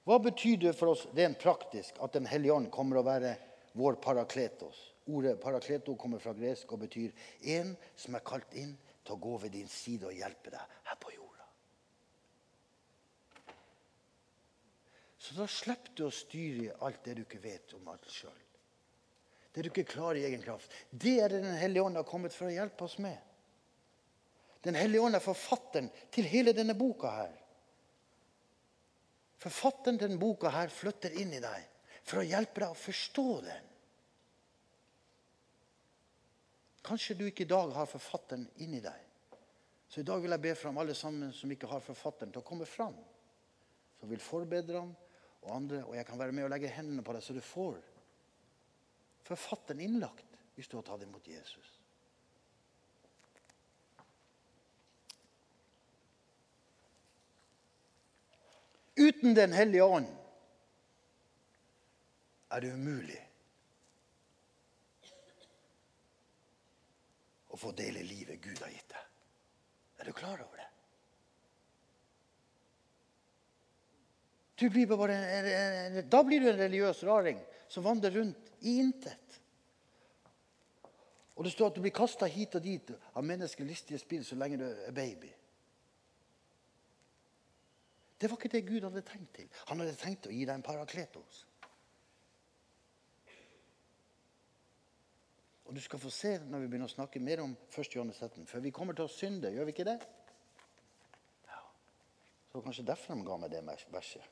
Hva betyr det for oss rent praktisk at Den hellige ånd kommer å være vår parakletos. Ordet parakleto kommer fra gresk og betyr en som er kalt inn til å gå ved din side og hjelpe deg her på jorda. Så da slipper du å styre alt det du ikke vet om alt sjøl. Det du ikke klarer i egen kraft. Det er det Den hellige ånd har kommet for å hjelpe oss med. Den hellige ånd er forfatteren til hele denne boka her. Forfatteren til denne boka her flytter inn i deg for å hjelpe deg å forstå den. Kanskje du ikke i dag har forfatteren inni deg. Så i dag vil jeg be fram alle sammen som ikke har forfatteren, til å komme fram. Som vil forbedre ham og andre. Og jeg kan være med og legge hendene på deg, så du får forfatteren innlagt hvis du har tatt imot Jesus. Uten Den hellige ånd er det umulig å få dele livet Gud har gitt deg. Er du klar over det? Blir bare, da blir du en religiøs raring som vandrer rundt i intet. Og det står at du blir kasta hit og dit av menneskelige listige spill så lenge du er baby. Det var ikke det Gud hadde tenkt til. Han hadde tenkt å gi deg en parakletos. Og du skal få se når vi begynner å snakke mer om 1. Johannes 17. For vi kommer til å synde, gjør vi ikke det? Ja. Så det var kanskje derfor de ga meg det verset.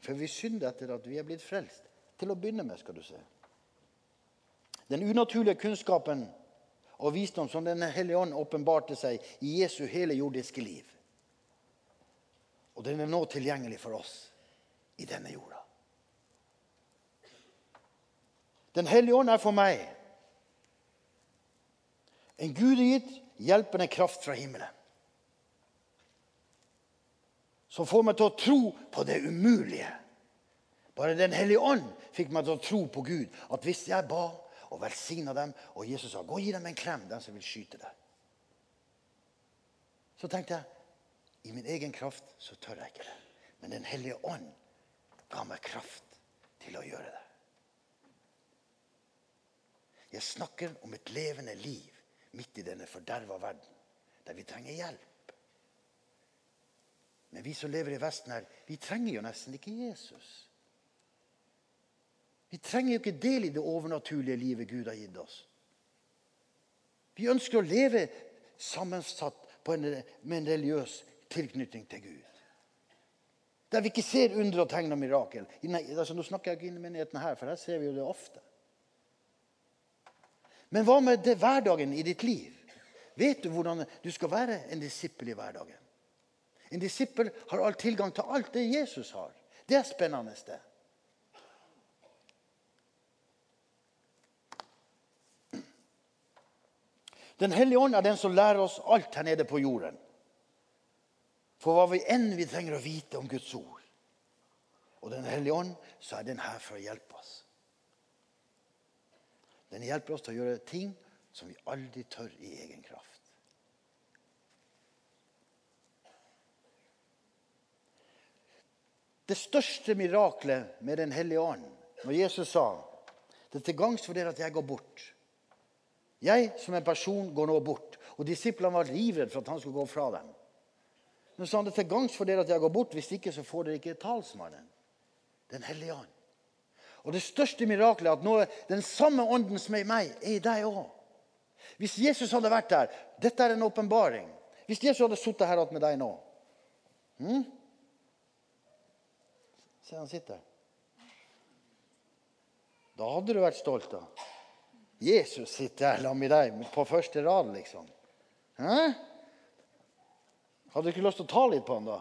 For vi synder etter at vi er blitt frelst. Til å begynne med, skal du se. Den unaturlige kunnskapen og visdom som Den hellige ånd åpenbarte seg i Jesu hele jordiske liv. Og den er nå tilgjengelig for oss i denne jorda. Den hellige ånd er for meg en gudegitt, hjelpende kraft fra himmelen. Som får meg til å tro på det umulige. Bare Den hellige ånd fikk meg til å tro på Gud. At hvis jeg ba og velsigna dem, og Jesus sa 'gå og gi dem en klem, den som vil skyte deg', så tenkte jeg i min egen kraft så tør jeg ikke det. Men Den hellige ånd ga meg kraft til å gjøre det. Jeg snakker om et levende liv midt i denne forderva verden, der vi trenger hjelp. Men vi som lever i Vesten her, vi trenger jo nesten ikke Jesus. Vi trenger jo ikke del i det overnaturlige livet Gud har gitt oss. Vi ønsker å leve sammensatt en, med en religiøs tilknytning til Gud. Der vi ikke ser under og tegn og mirakel. Nei, altså, nå snakker jeg ikke inn i menigheten her, for her ser vi jo det ofte. Men hva med det hverdagen i ditt liv? Vet du hvordan du skal være en disippel i hverdagen? En disippel har all tilgang til alt det Jesus har. Det er spennende. det. Den hellige ånd er den som lærer oss alt her nede på jorden. For hva vi enn vi trenger å vite om Guds ord. Og Den hellige ånd, så er den her for å hjelpe oss. Den hjelper oss til å gjøre ting som vi aldri tør i egen kraft. Det største miraklet med Den hellige ånd, når Jesus sa det er til gangs for dere at jeg går bort jeg som en person går nå bort. Og Disiplene var livredde for at han skulle gå fra dem. Men så han det til gangs for dere at jeg går bort. Hvis ikke så får dere ikke talsmannen. Den hellige ånd. Og det største miraklet er at nå er den samme ånden som er i meg, er i deg òg. Hvis Jesus hadde vært der Dette er en åpenbaring. Hvis Jesus hadde sittet her med deg nå hmm? Se, han sitter. Da hadde du vært stolt, da. Jesus sitter her sammen med deg på første rad, liksom. Hæ? Hadde du ikke lyst til å ta litt på han da?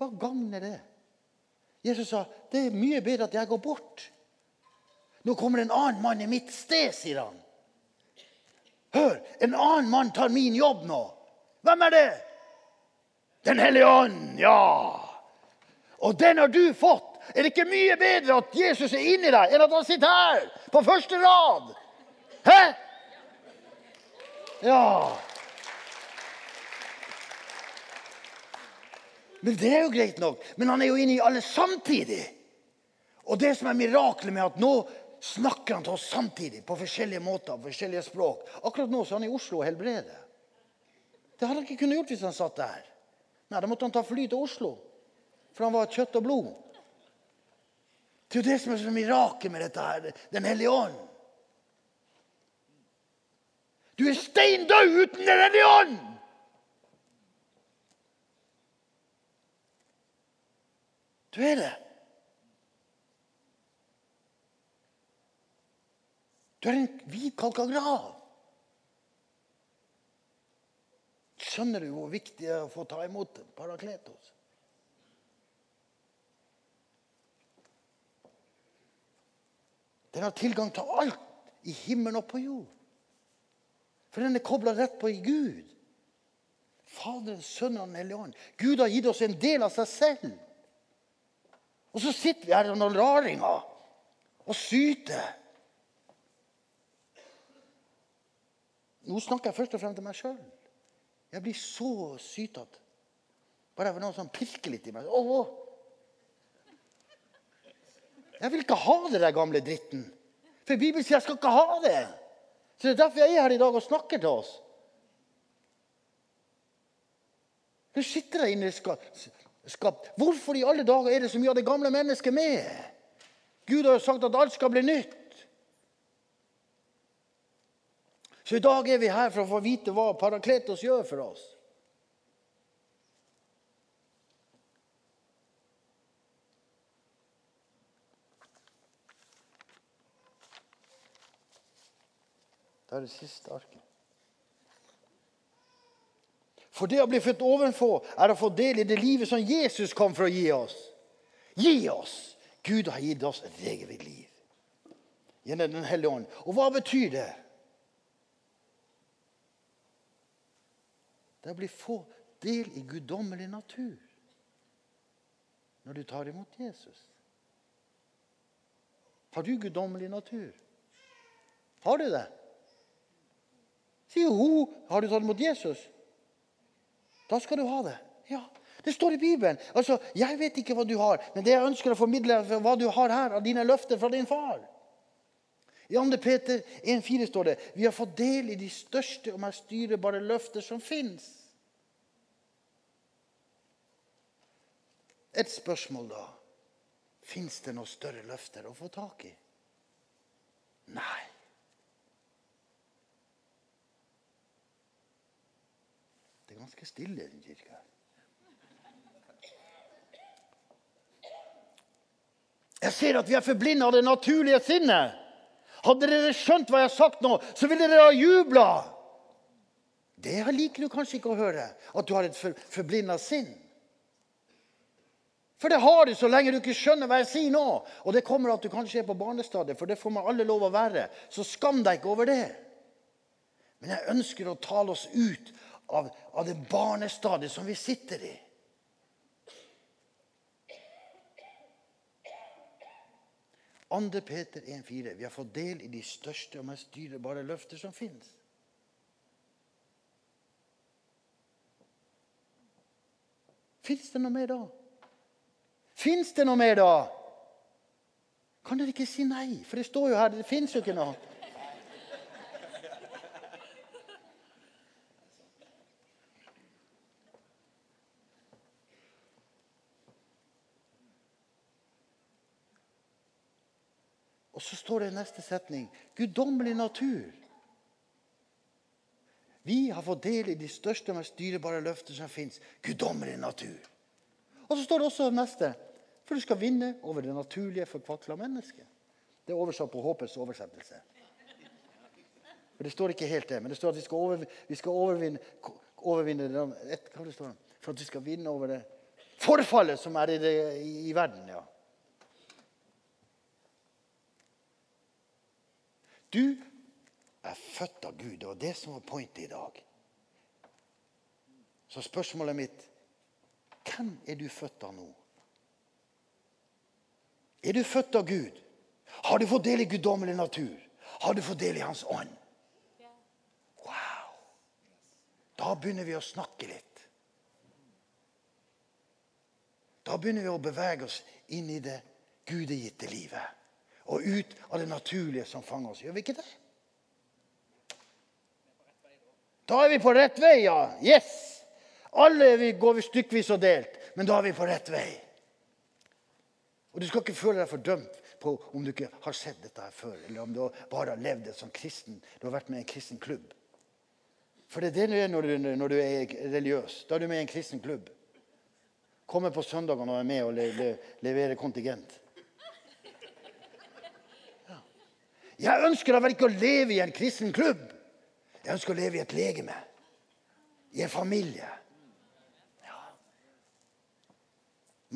Hva gagner det? Jesus sa det er mye bedre at jeg går bort. Nå kommer en annen mann i mitt sted, sier han. Hør, en annen mann tar min jobb nå. Hvem er det? Den hellige ånd, ja. Og den har du fått er det ikke mye bedre at Jesus er inni deg, enn at han sitter her på første rad? Hæ? Ja. Men Det er jo greit nok. Men han er jo inne i alle samtidig. Og det som er miraklet med at nå snakker han til oss samtidig på forskjellige måter, på forskjellige språk. Akkurat nå så er han i Oslo og helbreder. Det hadde han ikke kunnet gjort hvis han satt der. Nei, Da måtte han ta fly til Oslo, for han var kjøtt og blod. Det er jo det som er så mirakel med dette her. Den hellige ånd. Du er stein død uten Den hellige ånd! Du er det. Du er en hvitkalka grav. Skjønner du hvor viktig det er å få ta imot Parakletos? Den har tilgang til alt i himmelen og på jord. For den er kobla rett på i Gud. Faderen, Sønnen og Den hellige ånd. Gud har gitt oss en del av seg selv. Og så sitter vi her noen raringer og syter. Nå snakker jeg først og fremst til meg sjøl. Jeg blir så sytete. Bare var noen som pirker litt i meg. Åh, jeg vil ikke ha det der gamle dritten. For Bibelen sier jeg skal ikke ha det. Så Det er derfor jeg er her i dag og snakker til oss. Du sitter der inne i skap. Hvorfor i alle dager er det så mye av det gamle mennesket med? Gud har jo sagt at alt skal bli nytt. Så i dag er vi her for å få vite hva Parakletos gjør for oss. Det er det siste arket. For det å bli født ovenfor er å få del i det livet som Jesus kom for å gi oss. Gi oss! Gud har gitt oss et evig liv. Gjennom Den hellige ånd. Og hva betyr det? Det er å bli få del i guddommelig natur når du tar imot Jesus. Har du guddommelig natur? Har du det? Sier hun. Har du tatt imot Jesus? Da skal du ha det. Ja, Det står i Bibelen. Altså, Jeg vet ikke hva du har, men det jeg ønsker å formidle, er hva du har her av dine løfter fra din far. I 2. Peter 1,4 står det vi har fått del i de største og mest dyrebare løfter som fins. Et spørsmål da. Fins det noen større løfter å få tak i? Nei. Det er ganske stille i den kirka. Jeg ser at vi er forblinda av det naturlige sinnet. Hadde dere skjønt hva jeg har sagt nå, så ville dere ha jubla. Det liker du kanskje ikke å høre, at du har et for, forblinda sinn. For det har du så lenge du ikke skjønner hva jeg sier nå. Og det kommer at du kanskje er på barnestadiet, for det får man alle lov å være. Så skam deg ikke over det. Men jeg ønsker å tale oss ut av, av det barnestadiet som vi sitter i. Ander Peter 1,4. Vi har fått del i de største og mest dyrebare løfter som fins. Fins det noe mer da? Fins det noe mer da? Kan dere ikke si nei? For det står jo her, det fins jo ikke noe. Så står det i neste setning guddommelig natur. Vi har fått del i de største og mest dyrebare løfter som fins. Guddommelig natur. Og så står det også neste. For du skal vinne over det naturlige forkvakla mennesket. Det er oversatt på Håpets oversettelse. For Det står ikke helt det, men det står at vi skal, over, vi skal overvinne, overvinne et, For at vi skal vinne over det forfallet som er i, det, i, i verden. ja. Du er født av Gud. Det var det som var pointet i dag. Så spørsmålet mitt hvem er du født av nå? Er du født av Gud? Har du fått del i guddommelig natur? Har du fått del i Hans ånd? Wow! Da begynner vi å snakke litt. Da begynner vi å bevege oss inn i det gudegitte livet og ut av det naturlige som fanger oss. Gjør vi ikke det? Da er vi på rett vei, ja. Yes! Alle går vi stykkevis og delt, men da er vi på rett vei. Og Du skal ikke føle deg fordømt på om du ikke har sett dette her før, eller om du bare har levd som kristen. Du har vært med i en kristen klubb. For det er det du er når du, når du er religiøs. Da er du med i en kristen klubb. Kommer på søndagene og er med og le, le, leverer kontingent. Jeg ønsker da vel ikke å leve i en kristen klubb. Jeg ønsker å leve i et legeme. I en familie. Ja.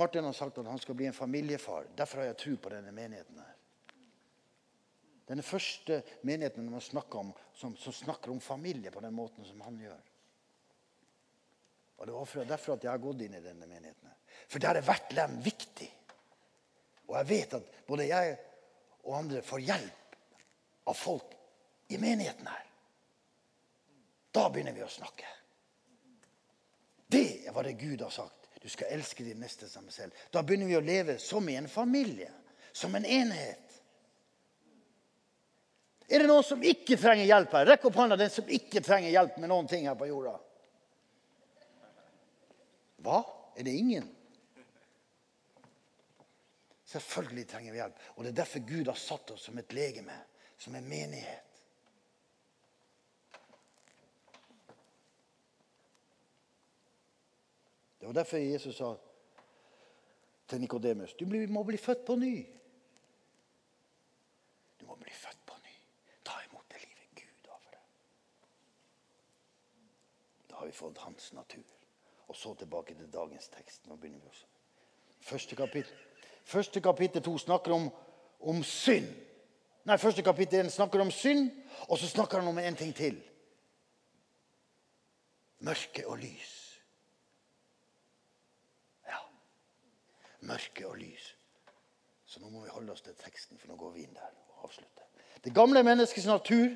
Martin har sagt at han skal bli en familiefar. Derfor har jeg tro på denne menigheten. her. Denne første menigheten man snakker om, som, som, snakker om familie på den måten som han gjør. Og Det var derfor at jeg har gått inn i denne menigheten. For der er hvert lem viktig. Og jeg vet at både jeg og andre får hjelp av folk i menigheten her. Da begynner vi å snakke. Det hva det Gud har sagt. Du skal elske din neste som deg selv. Da begynner vi å leve som i en familie. Som en enhet. Er det noen som ikke trenger hjelp her? Rekk opp hånda den som ikke trenger hjelp med noen ting her på jorda. Hva? Er det ingen? Selvfølgelig trenger vi hjelp. Og Det er derfor Gud har satt oss som et legeme som en menighet. Det var derfor Jesus sa til Nikodemus du må bli født på ny. Du må bli født på ny. Ta imot det livet Gud har for deg. Da har vi fått hans natur. Og så tilbake til dagens tekst. Nå begynner vi også. Første kapittel, Første kapittel to snakker om, om synd. Nei, Første kapittel snakker om synd, og så snakker han om en ting til. Mørke og lys. Ja. Mørke og lys. Så nå må vi holde oss til teksten, for nå går vi inn der og avslutter. Det gamle menneskets natur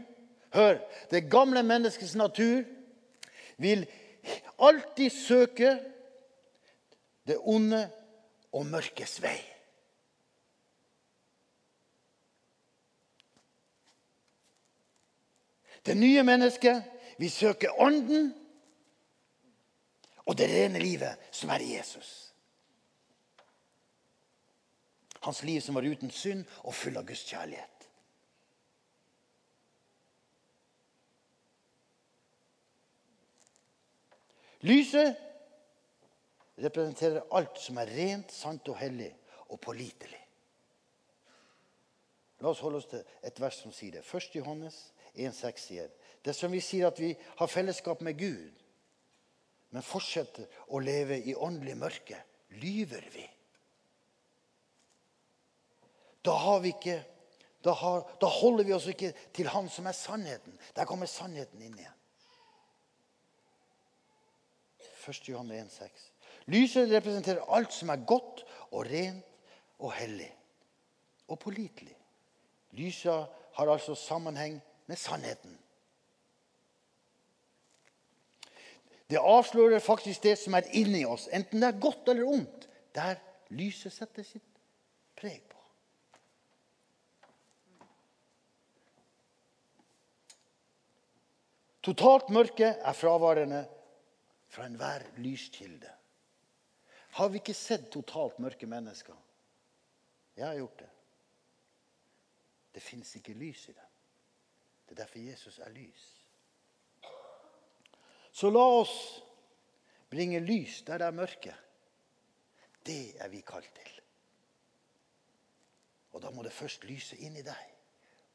Hør. Det gamle menneskets natur vil alltid søke det onde og mørkes vei. Det nye mennesket vil søke ånden og det rene livet som er Jesus. Hans liv som var uten synd og full av Guds kjærlighet. Lyset representerer alt som er rent, sant og hellig og pålitelig. La oss holde oss til et vers som sier det. 1. Johannes 1,6 sier det som vi sier at vi har fellesskap med Gud, men fortsetter å leve i åndelig mørke, lyver vi. Da, vi ikke, da, har, da holder vi oss ikke til Han som er sannheten. Der kommer sannheten inn igjen. 1. Johan 1,6. Lyset representerer alt som er godt og rent og hellig og pålitelig. Lyset har altså sammenheng med sannheten. Det avslører faktisk det som er inni oss, enten det er godt eller ondt. Der lyset setter sitt preg på. Totalt mørke er fraværende fra enhver lyskilde. Har vi ikke sett totalt mørke mennesker? Jeg har gjort det. Det fins ikke lys i dem. Det er derfor Jesus er lys. Så la oss bringe lys der det er mørke. Det er vi kalt til. Og da må det først lyse inn i deg.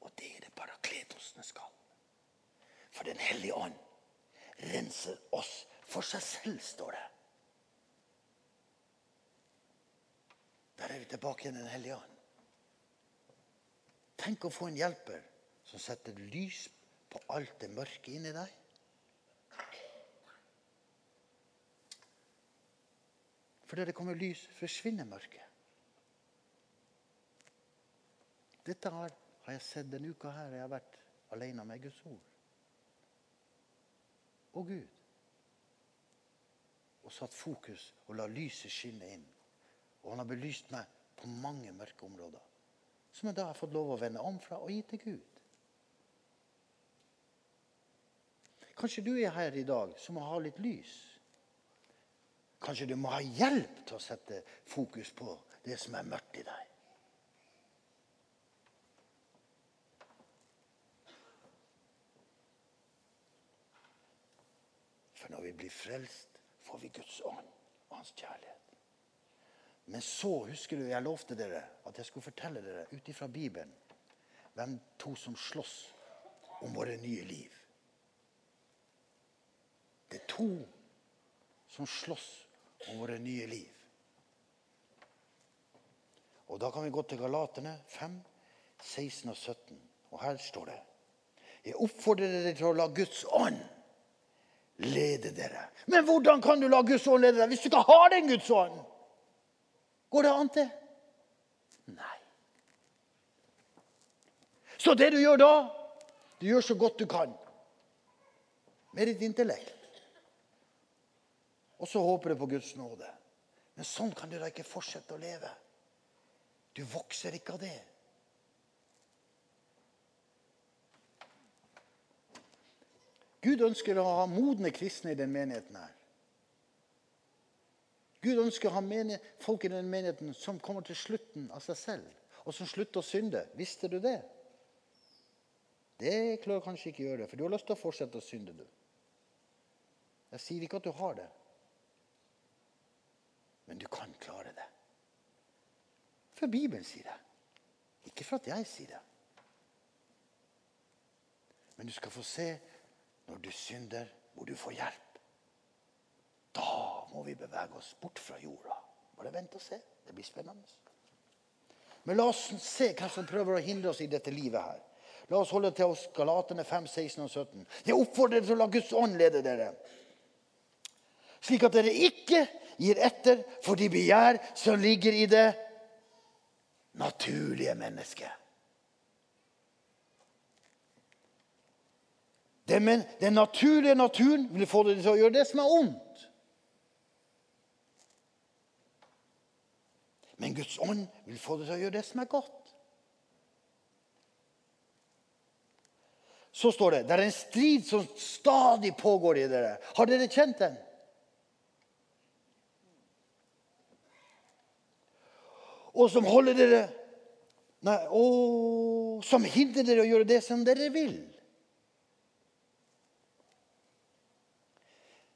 Og det er det parakletosene skal. For Den hellige ånd renser oss for seg selv, står det. Der er vi tilbake igjen Den hellige ånd. Tenk å få en hjelper som setter lys på alt det mørke inni deg. For der det kommer lys, forsvinner mørket. Dette har, har jeg sett denne uka her jeg har vært alene med Guds ord. Og Gud og satt fokus og la lyset skinne inn. Og han har belyst meg på mange mørke områder. Som jeg da har fått lov å vende om fra og gi til Gud. Kanskje du er her i dag som må ha litt lys. Kanskje du må ha hjelp til å sette fokus på det som er mørkt i deg. For når vi blir frelst får vi Guds ånd og hans kjærlighet. Men så husker du jeg lovte dere at jeg skulle fortelle dere ut ifra Bibelen hvem to som slåss om våre nye liv. Det er to som slåss om våre nye liv. Og Da kan vi gå til Galaterne 5, 16 og 17. Og her står det Jeg oppfordrer dere til å la Guds ånd lede dere. Men hvordan kan du la Guds ånd lede deg hvis du ikke har den Guds ånd? Går det an til? Nei. Så det du gjør da, du gjør så godt du kan med ditt intellekt. Og så håper du på Guds nåde. Men sånn kan du da ikke fortsette å leve. Du vokser ikke av det. Gud ønsker å ha modne kristne i den menigheten her. Gud ønsker å ha folk i den menigheten som kommer til slutten av seg selv, og som slutter å synde. Visste du det? Det klarer kanskje ikke å gjøre, for du har lyst til å fortsette å synde. du. Jeg sier ikke at du har det, men du kan klare det. For Bibelen sier det. Ikke for at jeg sier det. Men du skal få se når du synder, hvor du får hjelp. Må vi bevege oss bort fra jorda. Bare vent og se. Det blir spennende. Men la oss se hva som prøver å hindre oss i dette livet her. La oss holde til oss Galatene 5, 16 og 17. Jeg oppfordrer dere til å la Guds ånd lede dere, slik at dere ikke gir etter for de begjær som ligger i det naturlige mennesket. Den naturlige naturen vil få dere til å gjøre det som er ondt. Men Guds ånd vil få deg til å gjøre det som er godt. Så står det det er en strid som stadig pågår i dere. Har dere kjent den? Og som holder dere nei, og som hindrer dere å gjøre det som dere vil.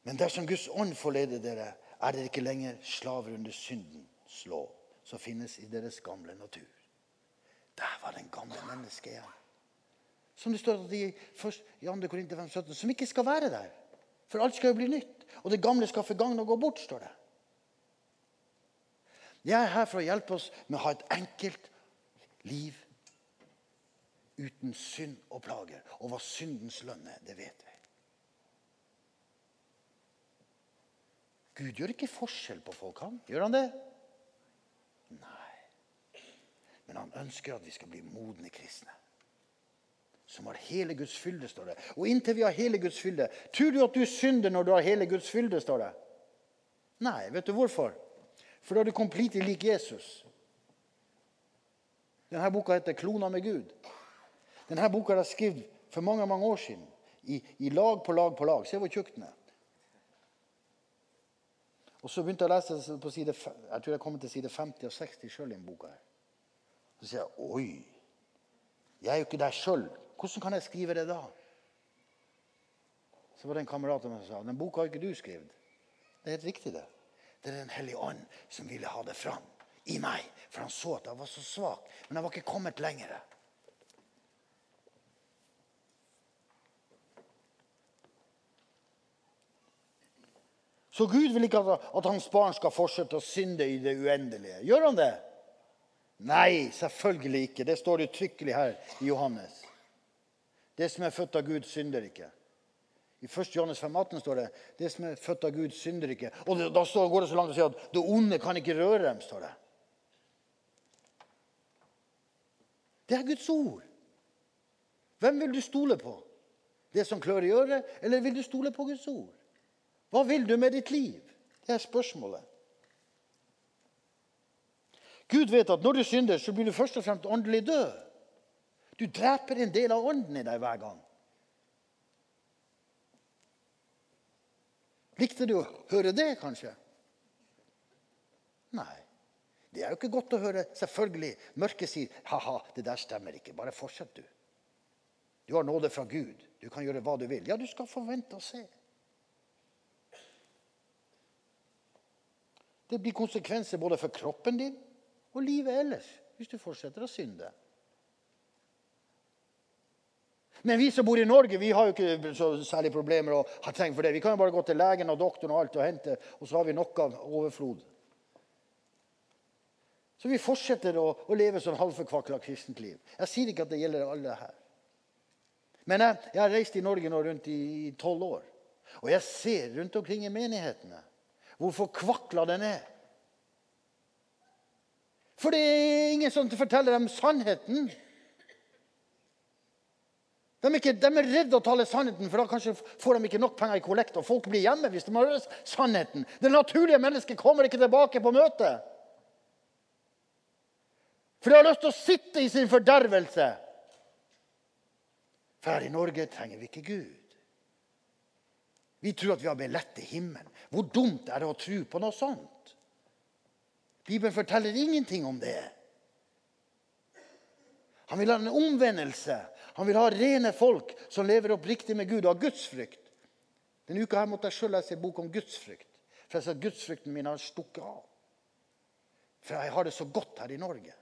Men dersom Guds ånd får lede dere, er dere ikke lenger slaver under syndens lov, som finnes i deres gamle natur. Der var den gamle mennesket igjen. Som det står i, 2. Korinter 5, 17, som ikke skal være der. For alt skal jo bli nytt. Og det gamle skal forgagne og gå bort, står det. Jeg er her for å hjelpe oss med å ha et enkelt liv uten synd og plager. Og hva syndens lønn er, det vet vi. Gud gjør ikke forskjell på folk, han. Gjør han det? Nei. Men han ønsker at vi skal bli modne kristne. Som har hele Guds fylde, står det. Og inntil vi har hele Guds fylde Tror du at du synder når du har hele Guds fylde, står det? Nei. Vet du hvorfor? For da er du completely lik Jesus. Denne boka heter 'Klona med Gud'. Denne boka er skrevet for mange mange år siden. I, I, lag på lag på lag. Se hvor tjukk den er. Og så begynte jeg å lese på side, jeg tror jeg kommer til side 50 og 60 sjøl i denne boka. her. Så sier jeg oi, jeg er jo ikke der sjøl. Hvordan kan jeg skrive det da? Så var det en kamerat som sa den boka har ikke du skrevet. Det er helt riktig, det. Det er Den hellige ånd som ville ha det fram i meg. For han så at jeg var så svak. Men jeg var ikke kommet lenger. Så Gud vil ikke at hans barn skal fortsette å synde i det uendelige. Gjør han det? Nei, selvfølgelig ikke. Det står uttrykkelig her i Johannes. Det som er født av Gud, synder ikke. I 1. Johannes 5, 18 står det det som er født av Gud, synder ikke. Og Da går det så langt å si at det onde kan ikke røre dem. står det. Det er Guds ord. Hvem vil du stole på? Det som klør i øret, eller vil du stole på Guds ord? Hva vil du med ditt liv? Det er spørsmålet. Gud vet at når du synder, så blir du først og fremst åndelig død. Du dreper en del av ånden i deg hver gang. Likte du å høre det, kanskje? Nei. Det er jo ikke godt å høre. Selvfølgelig. Mørket sier ha-ha, det der stemmer ikke. Bare fortsett, du. Du har nåde fra Gud. Du kan gjøre hva du vil. Ja, du skal forvente å se. Det blir konsekvenser både for kroppen din og livet ellers hvis du fortsetter å synde. Men vi som bor i Norge, vi har jo ikke så særlig problemer og har trengt for det. Vi kan jo bare gå til legen og doktoren og alt og hente, og så har vi nok av overflod. Så vi fortsetter å, å leve sånn halvforkvakla kristent liv. Jeg sier ikke at det gjelder alle her. Men jeg, jeg har reist i Norge nå rundt i tolv år. Og jeg ser rundt omkring i menighetene hvor forkvakla den er. For det er ingen som forteller dem sannheten. De er, ikke, de er redde å tale sannheten, for da kanskje får de ikke nok penger i kollekt. Og folk blir hjemme hvis de har sannheten. Det naturlige mennesket kommer ikke tilbake på møtet. For de har lyst til å sitte i sin fordervelse. For her i Norge trenger vi ikke Gud. Vi tror at vi har billett til himmelen. Hvor dumt er det å tro på noe sånt? Bibelen forteller ingenting om det. Han vil ha en omvendelse. Han vil ha rene folk som lever oppriktig med Gud og har gudsfrykt. Denne uka her måtte jeg sjøl lese en bok om gudsfrykt. For jeg sa at gudsfrykten min har stukket av. For jeg har det så godt her i Norge.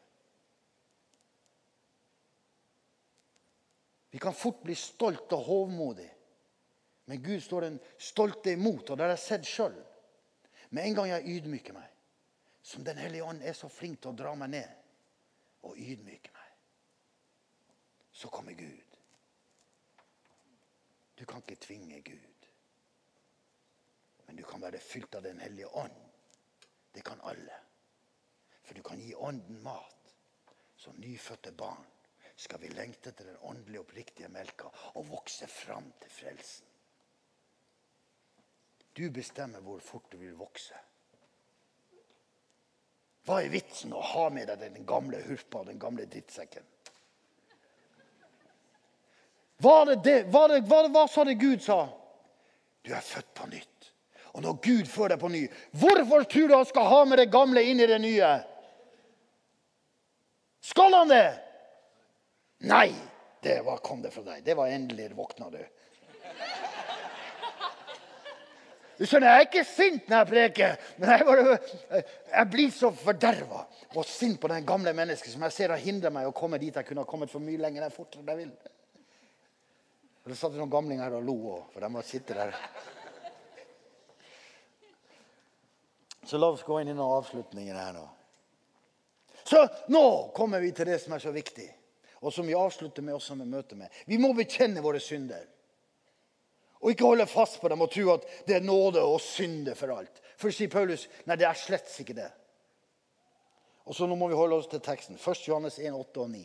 Vi kan fort bli stolte og hovmodige. Men Gud står den stolte imot, og det har jeg sett sjøl. Med en gang jeg ydmyker meg, som Den hellige ånd er så flink til å dra meg ned og ydmyke meg, så kommer Gud. Du kan ikke tvinge Gud. Men du kan være fylt av Den hellige ånd. Det kan alle. For du kan gi ånden mat. Som nyfødte barn skal vi lengte etter den åndelige, oppriktige melka og vokse fram til frelsen. Du bestemmer hvor fort du vil vokse. Hva er vitsen å ha med deg den gamle hurpa og den gamle drittsekken? Hva, det, det, var det, hva, hva sa det Gud sa? Du er født på nytt. Og når Gud fører deg på ny, hvorfor tror du han skal ha med det gamle inn i det nye? Skal han det? Nei, det var, kom det fra deg. Det var endelig våkna du. Du skjønner, Jeg er ikke sint når jeg preker, men jeg, bare, jeg blir så forderva og sint på den gamle mennesket som jeg ser har hindra meg å komme dit jeg kunne ha kommet for mye lenger enn fortere enn jeg vil. Og Det satt noen gamlinger her og lo òg, for de må sitte der. Så la oss gå inn i noen avslutninger her nå. Så nå kommer vi til det som er så viktig, og som vi avslutter med også med møtet med. Vi må bekjenne våre synder. Og ikke holde fast på dem og tro at det er nåde og synde for alt. For sier Paulus nei, det er slett ikke det. Og så nå må vi holde oss til teksten. 1. Johannes 1, 8 og 9.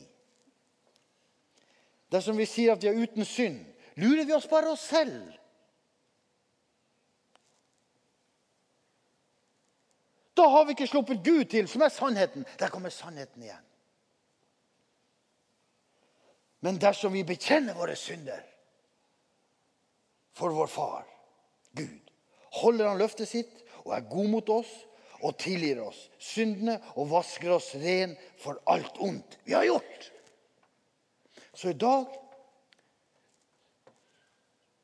Dersom vi sier at vi er uten synd, lurer vi oss bare oss selv. Da har vi ikke sluppet Gud til, som er sannheten. Der kommer sannheten igjen. Men dersom vi bekjenner våre synder, for vår far, Gud. Holder han løftet sitt og er god mot oss og tilgir oss syndene og vasker oss ren for alt ondt vi har gjort. Så i dag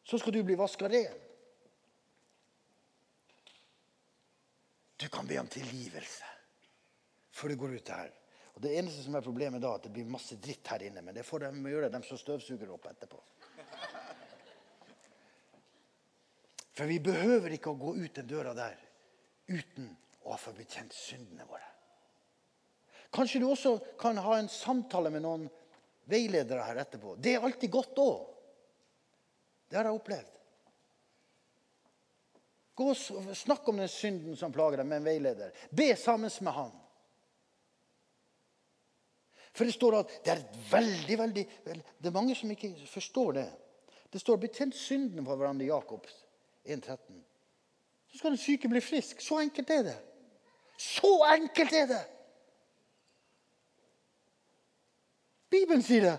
så skal du bli vaska ren. Du kan be om tilgivelse før du går ut her. Og Det eneste som er problemet da, at det blir masse dritt her inne. Men det får de gjøre, de som støvsuger opp etterpå. For vi behøver ikke å gå ut den døra der uten å ha fått bekjent syndene våre. Kanskje du også kan ha en samtale med noen veiledere her etterpå. Det er alltid godt òg. Det har jeg opplevd. Gå og Snakk om den synden som plager deg, med en veileder. Be sammen med han. For det står at det er veldig, veldig Det er mange som ikke forstår det. Det står 'bekjent syndene for hverandre' Jakobs 1,13. Så skal den syke bli frisk. Så enkelt er det. Så enkelt er det! Bibelen sier det.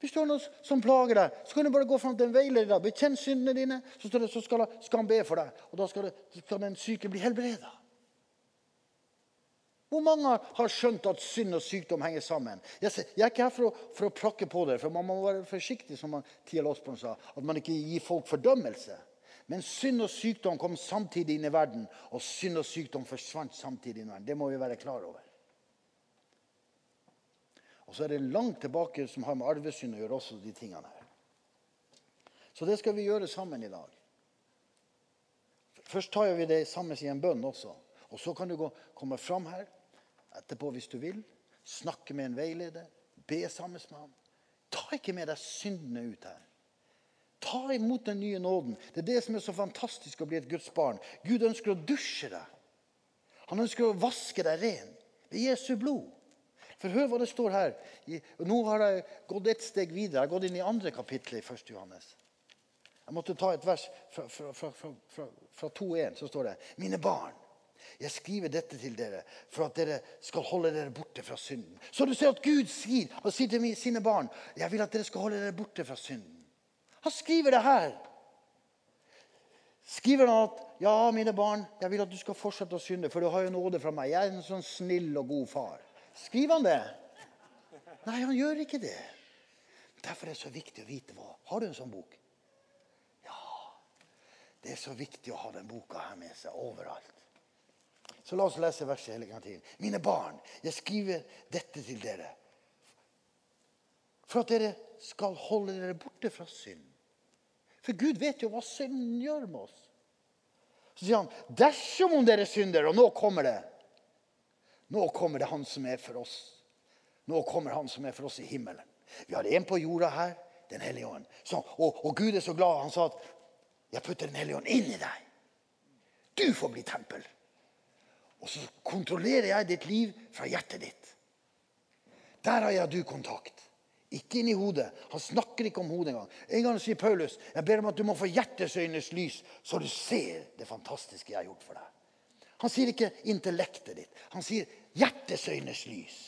Hvis du har noe som plager deg, så kan du bare gå fram til en veileder. Bekjenn syndene dine, så, skal, han be for deg. Og da skal, skal den syke bli helbreda. Hvor mange har skjønt at synd og sykdom henger sammen? Jeg er ikke her for å, for å prakke på det, for man må være forsiktig, som Tia Osborn sa, at man ikke gir folk fordømmelse. Men synd og sykdom kom samtidig inn i verden, og synd og sykdom forsvant samtidig. inn i verden. Det må vi være klar over. Og så er det langt tilbake som har med arvesynd å gjøre, også de tingene her. Så det skal vi gjøre sammen i dag. Først tar vi det sammen i en bønn også. Og så kan du gå, komme fram her etterpå hvis du vil. Snakke med en veileder. Be sammen med ham. Ta ikke med deg syndene ut her. Ta imot den nye nåden. Det er det som er så fantastisk å bli et Guds barn. Gud ønsker å dusje deg. Han ønsker å vaske deg ren ved Jesu blod. For hør hva det står her. Nå har jeg gått et steg videre. Jeg har gått inn i andre kapittel i 1. Johannes. Jeg måtte ta et vers fra, fra, fra, fra, fra 2.1. Så står det Mine barn, jeg skriver dette til dere for at dere skal holde dere borte fra synden. Så du ser at Gud sier, og sier til sine barn jeg vil at dere skal holde dere borte fra synden. Han skriver det her. Skriver han at ja, mine barn, jeg vil at du skal fortsette å synde, for du har jo nåde fra meg. Jeg er en sånn snill og god far. Skriver han det? Nei, han gjør ikke det. Derfor er det så viktig å vite hva. Har du en sånn bok? Ja. Det er så viktig å ha den boka her med seg overalt. Så la oss lese verset hele tiden. Mine barn, jeg skriver dette til dere for at dere skal holde dere borte fra synd. For Gud vet jo hva synden gjør med oss. Så sier han, dersom om dere synder, og nå kommer det Nå kommer det Han som er for oss. Nå kommer Han som er for oss i himmelen. Vi har en på jorda her, Den hellige ånd. Så, og, og, Gud er så glad. Han sa at 'Jeg putter Den hellige ånd inn i deg'. Du får bli tempel. Og så kontrollerer jeg ditt liv fra hjertet ditt. Der har jeg du kontakt. Ikke inn i hodet. Han snakker ikke om hodet engang. En gang sier Paulus jeg ber om at du må få hjertesøynes lys, så du ser det fantastiske jeg har gjort for deg. Han sier ikke intellektet ditt. Han sier hjertesøynes lys.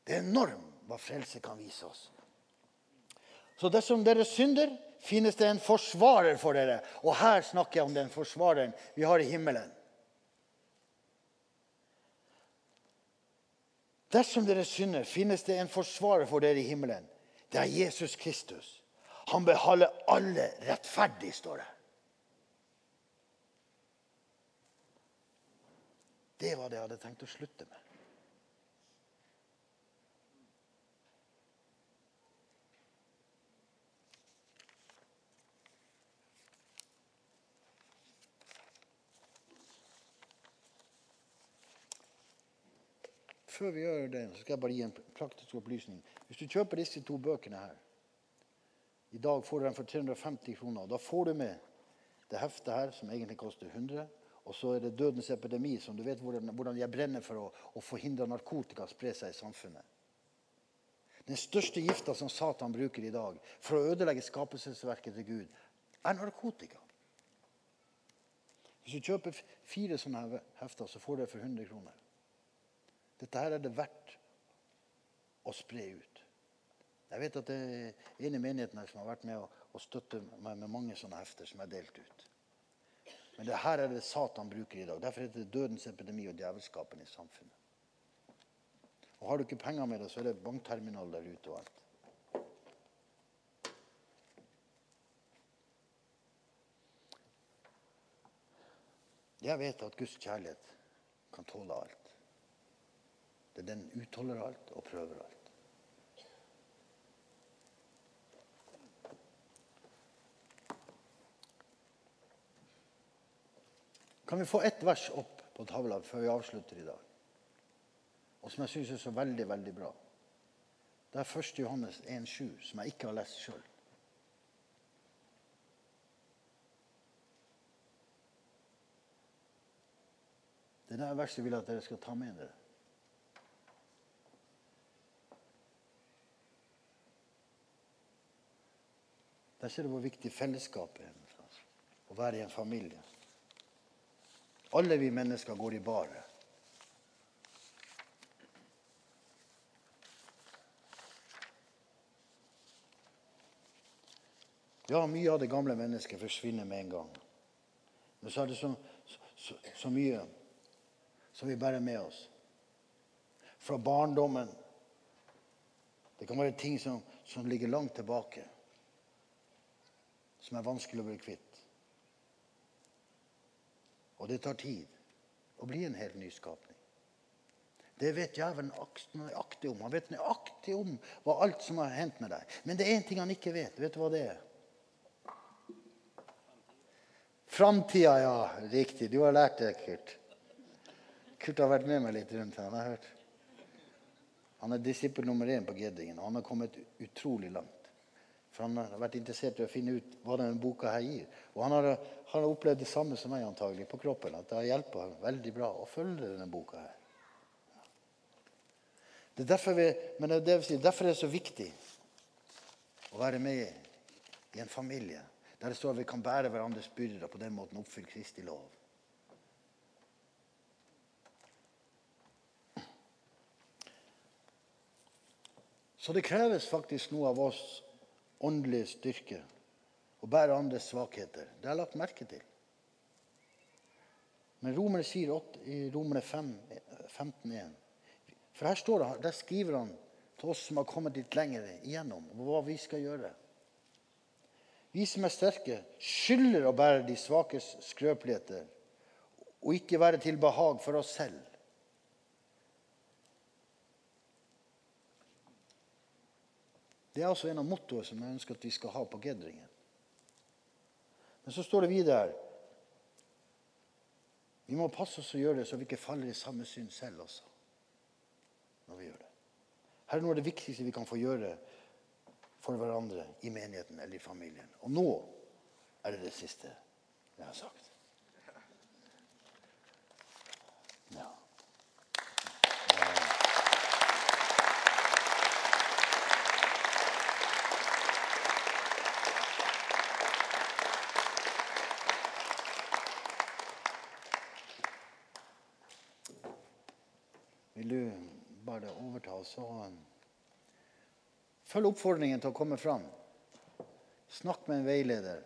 Det er enormt hva frelse kan vise oss. Så dersom dere synder, finnes det en forsvarer for dere. Og her snakker jeg om den forsvareren vi har i himmelen. Dersom dere synder, finnes det en forsvarer for dere i himmelen. Det er Jesus Kristus. Han beholder alle rettferdig, står det. Det var det jeg hadde tenkt å slutte med. Før vi gjør det, så skal jeg bare gi en praktisk opplysning. Hvis du kjøper disse to bøkene her I dag får du dem for 350 kroner. Da får du med det heftet her, som egentlig koster 100. Og så er det dødens epidemi, som du vet hvordan, hvordan jeg brenner for å, å forhindre narkotika spre seg i samfunnet. Den største gifta som Satan bruker i dag for å ødelegge skapelsesverket til Gud, er narkotika. Hvis du kjøper fire sånne hefter, så får du det for 100 kroner. Dette her er det verdt å spre ut. Jeg vet at det er en i menigheten her som har vært med å støtte meg med mange sånne hefter som er delt ut. Men det her er det Satan bruker i dag. Derfor heter det dødens epidemi og djevelskapen i samfunnet. Og Har du ikke penger med deg, så er det bankterminal der ute og alt. Jeg vet at Guds kjærlighet kan tåle alt. Den utholder alt og prøver alt. Kan vi få ett vers opp på tavla før vi avslutter i dag? Og som jeg syns er så veldig, veldig bra. Det er 1. Johannes 1,7, som jeg ikke har lest sjøl. Det der verset vil jeg at dere skal ta med dere. Der ser du hvor viktig fellesskapet er. Å være i en familie. Alle vi mennesker går i bare. Ja, mye av det gamle mennesket forsvinner med en gang. Men så er det så, så, så mye som vi bærer med oss. Fra barndommen. Det kan være ting som, som ligger langt tilbake som er vanskelig å bli kvitt. Og det tar tid å bli en helt nyskapning. Det vet djevelen nøyaktig om. Han vet nøyaktig om hva alt som har hendt med deg. Men det er én ting han ikke vet. Vet du hva det er? Framtida, ja. Riktig. Du har lært det, Kurt. Kurt har vært med meg litt rundt her. Han, har hørt. han er disippel nummer én på Geddingen, han har kommet utrolig langt. For han har vært interessert i å finne ut hva denne boka her gir. Og han har, opplevd det samme som meg antagelig på kroppen. At det har hjulpet veldig bra å følge denne boka her. Det er derfor, vi, men det er, derfor er det så viktig å være med i en familie der det står at vi kan bære hverandres byrder og på den måten oppfylle Kristi lov. Så det kreves faktisk noe av oss åndelig styrke og bære andres svakheter. Det har jeg lagt merke til. Men Romerne sier i Romerne 15,1 For her står det, der skriver han til oss som har kommet litt lenger igjennom, hva vi skal gjøre. Vi som er sterke, skylder å bære de svakes skrøpeligheter og ikke være til behag for oss selv. Det er også en av mottoene som jeg ønsker at vi skal ha på Gedringen. Men så står det videre Vi må passe oss å gjøre det så vi ikke faller i samme synd selv også. Når vi gjør det. Her er noe av det viktigste vi kan få gjøre for hverandre i menigheten eller i familien. Og nå er det det siste jeg har sagt. Ja. Vil du overta og så Følg oppfordringen til å komme fram. Snakk med en veileder.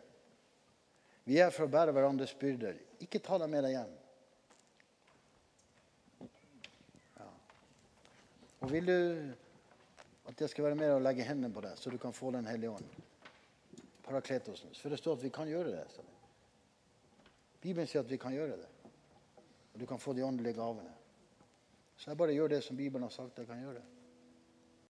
Vi er for å bære hverandres byrder. Ikke ta dem med deg hjem. Ja. Og vil du at jeg skal være med og legge hendene på deg, så du kan få Den hellige ånd? Parakletosen. For det står at vi kan gjøre det. Bibelen sier at vi kan gjøre det. Og du kan få de åndelige gavene. Så jeg bare gjør det som Bibelen har sagt jeg kan gjøre.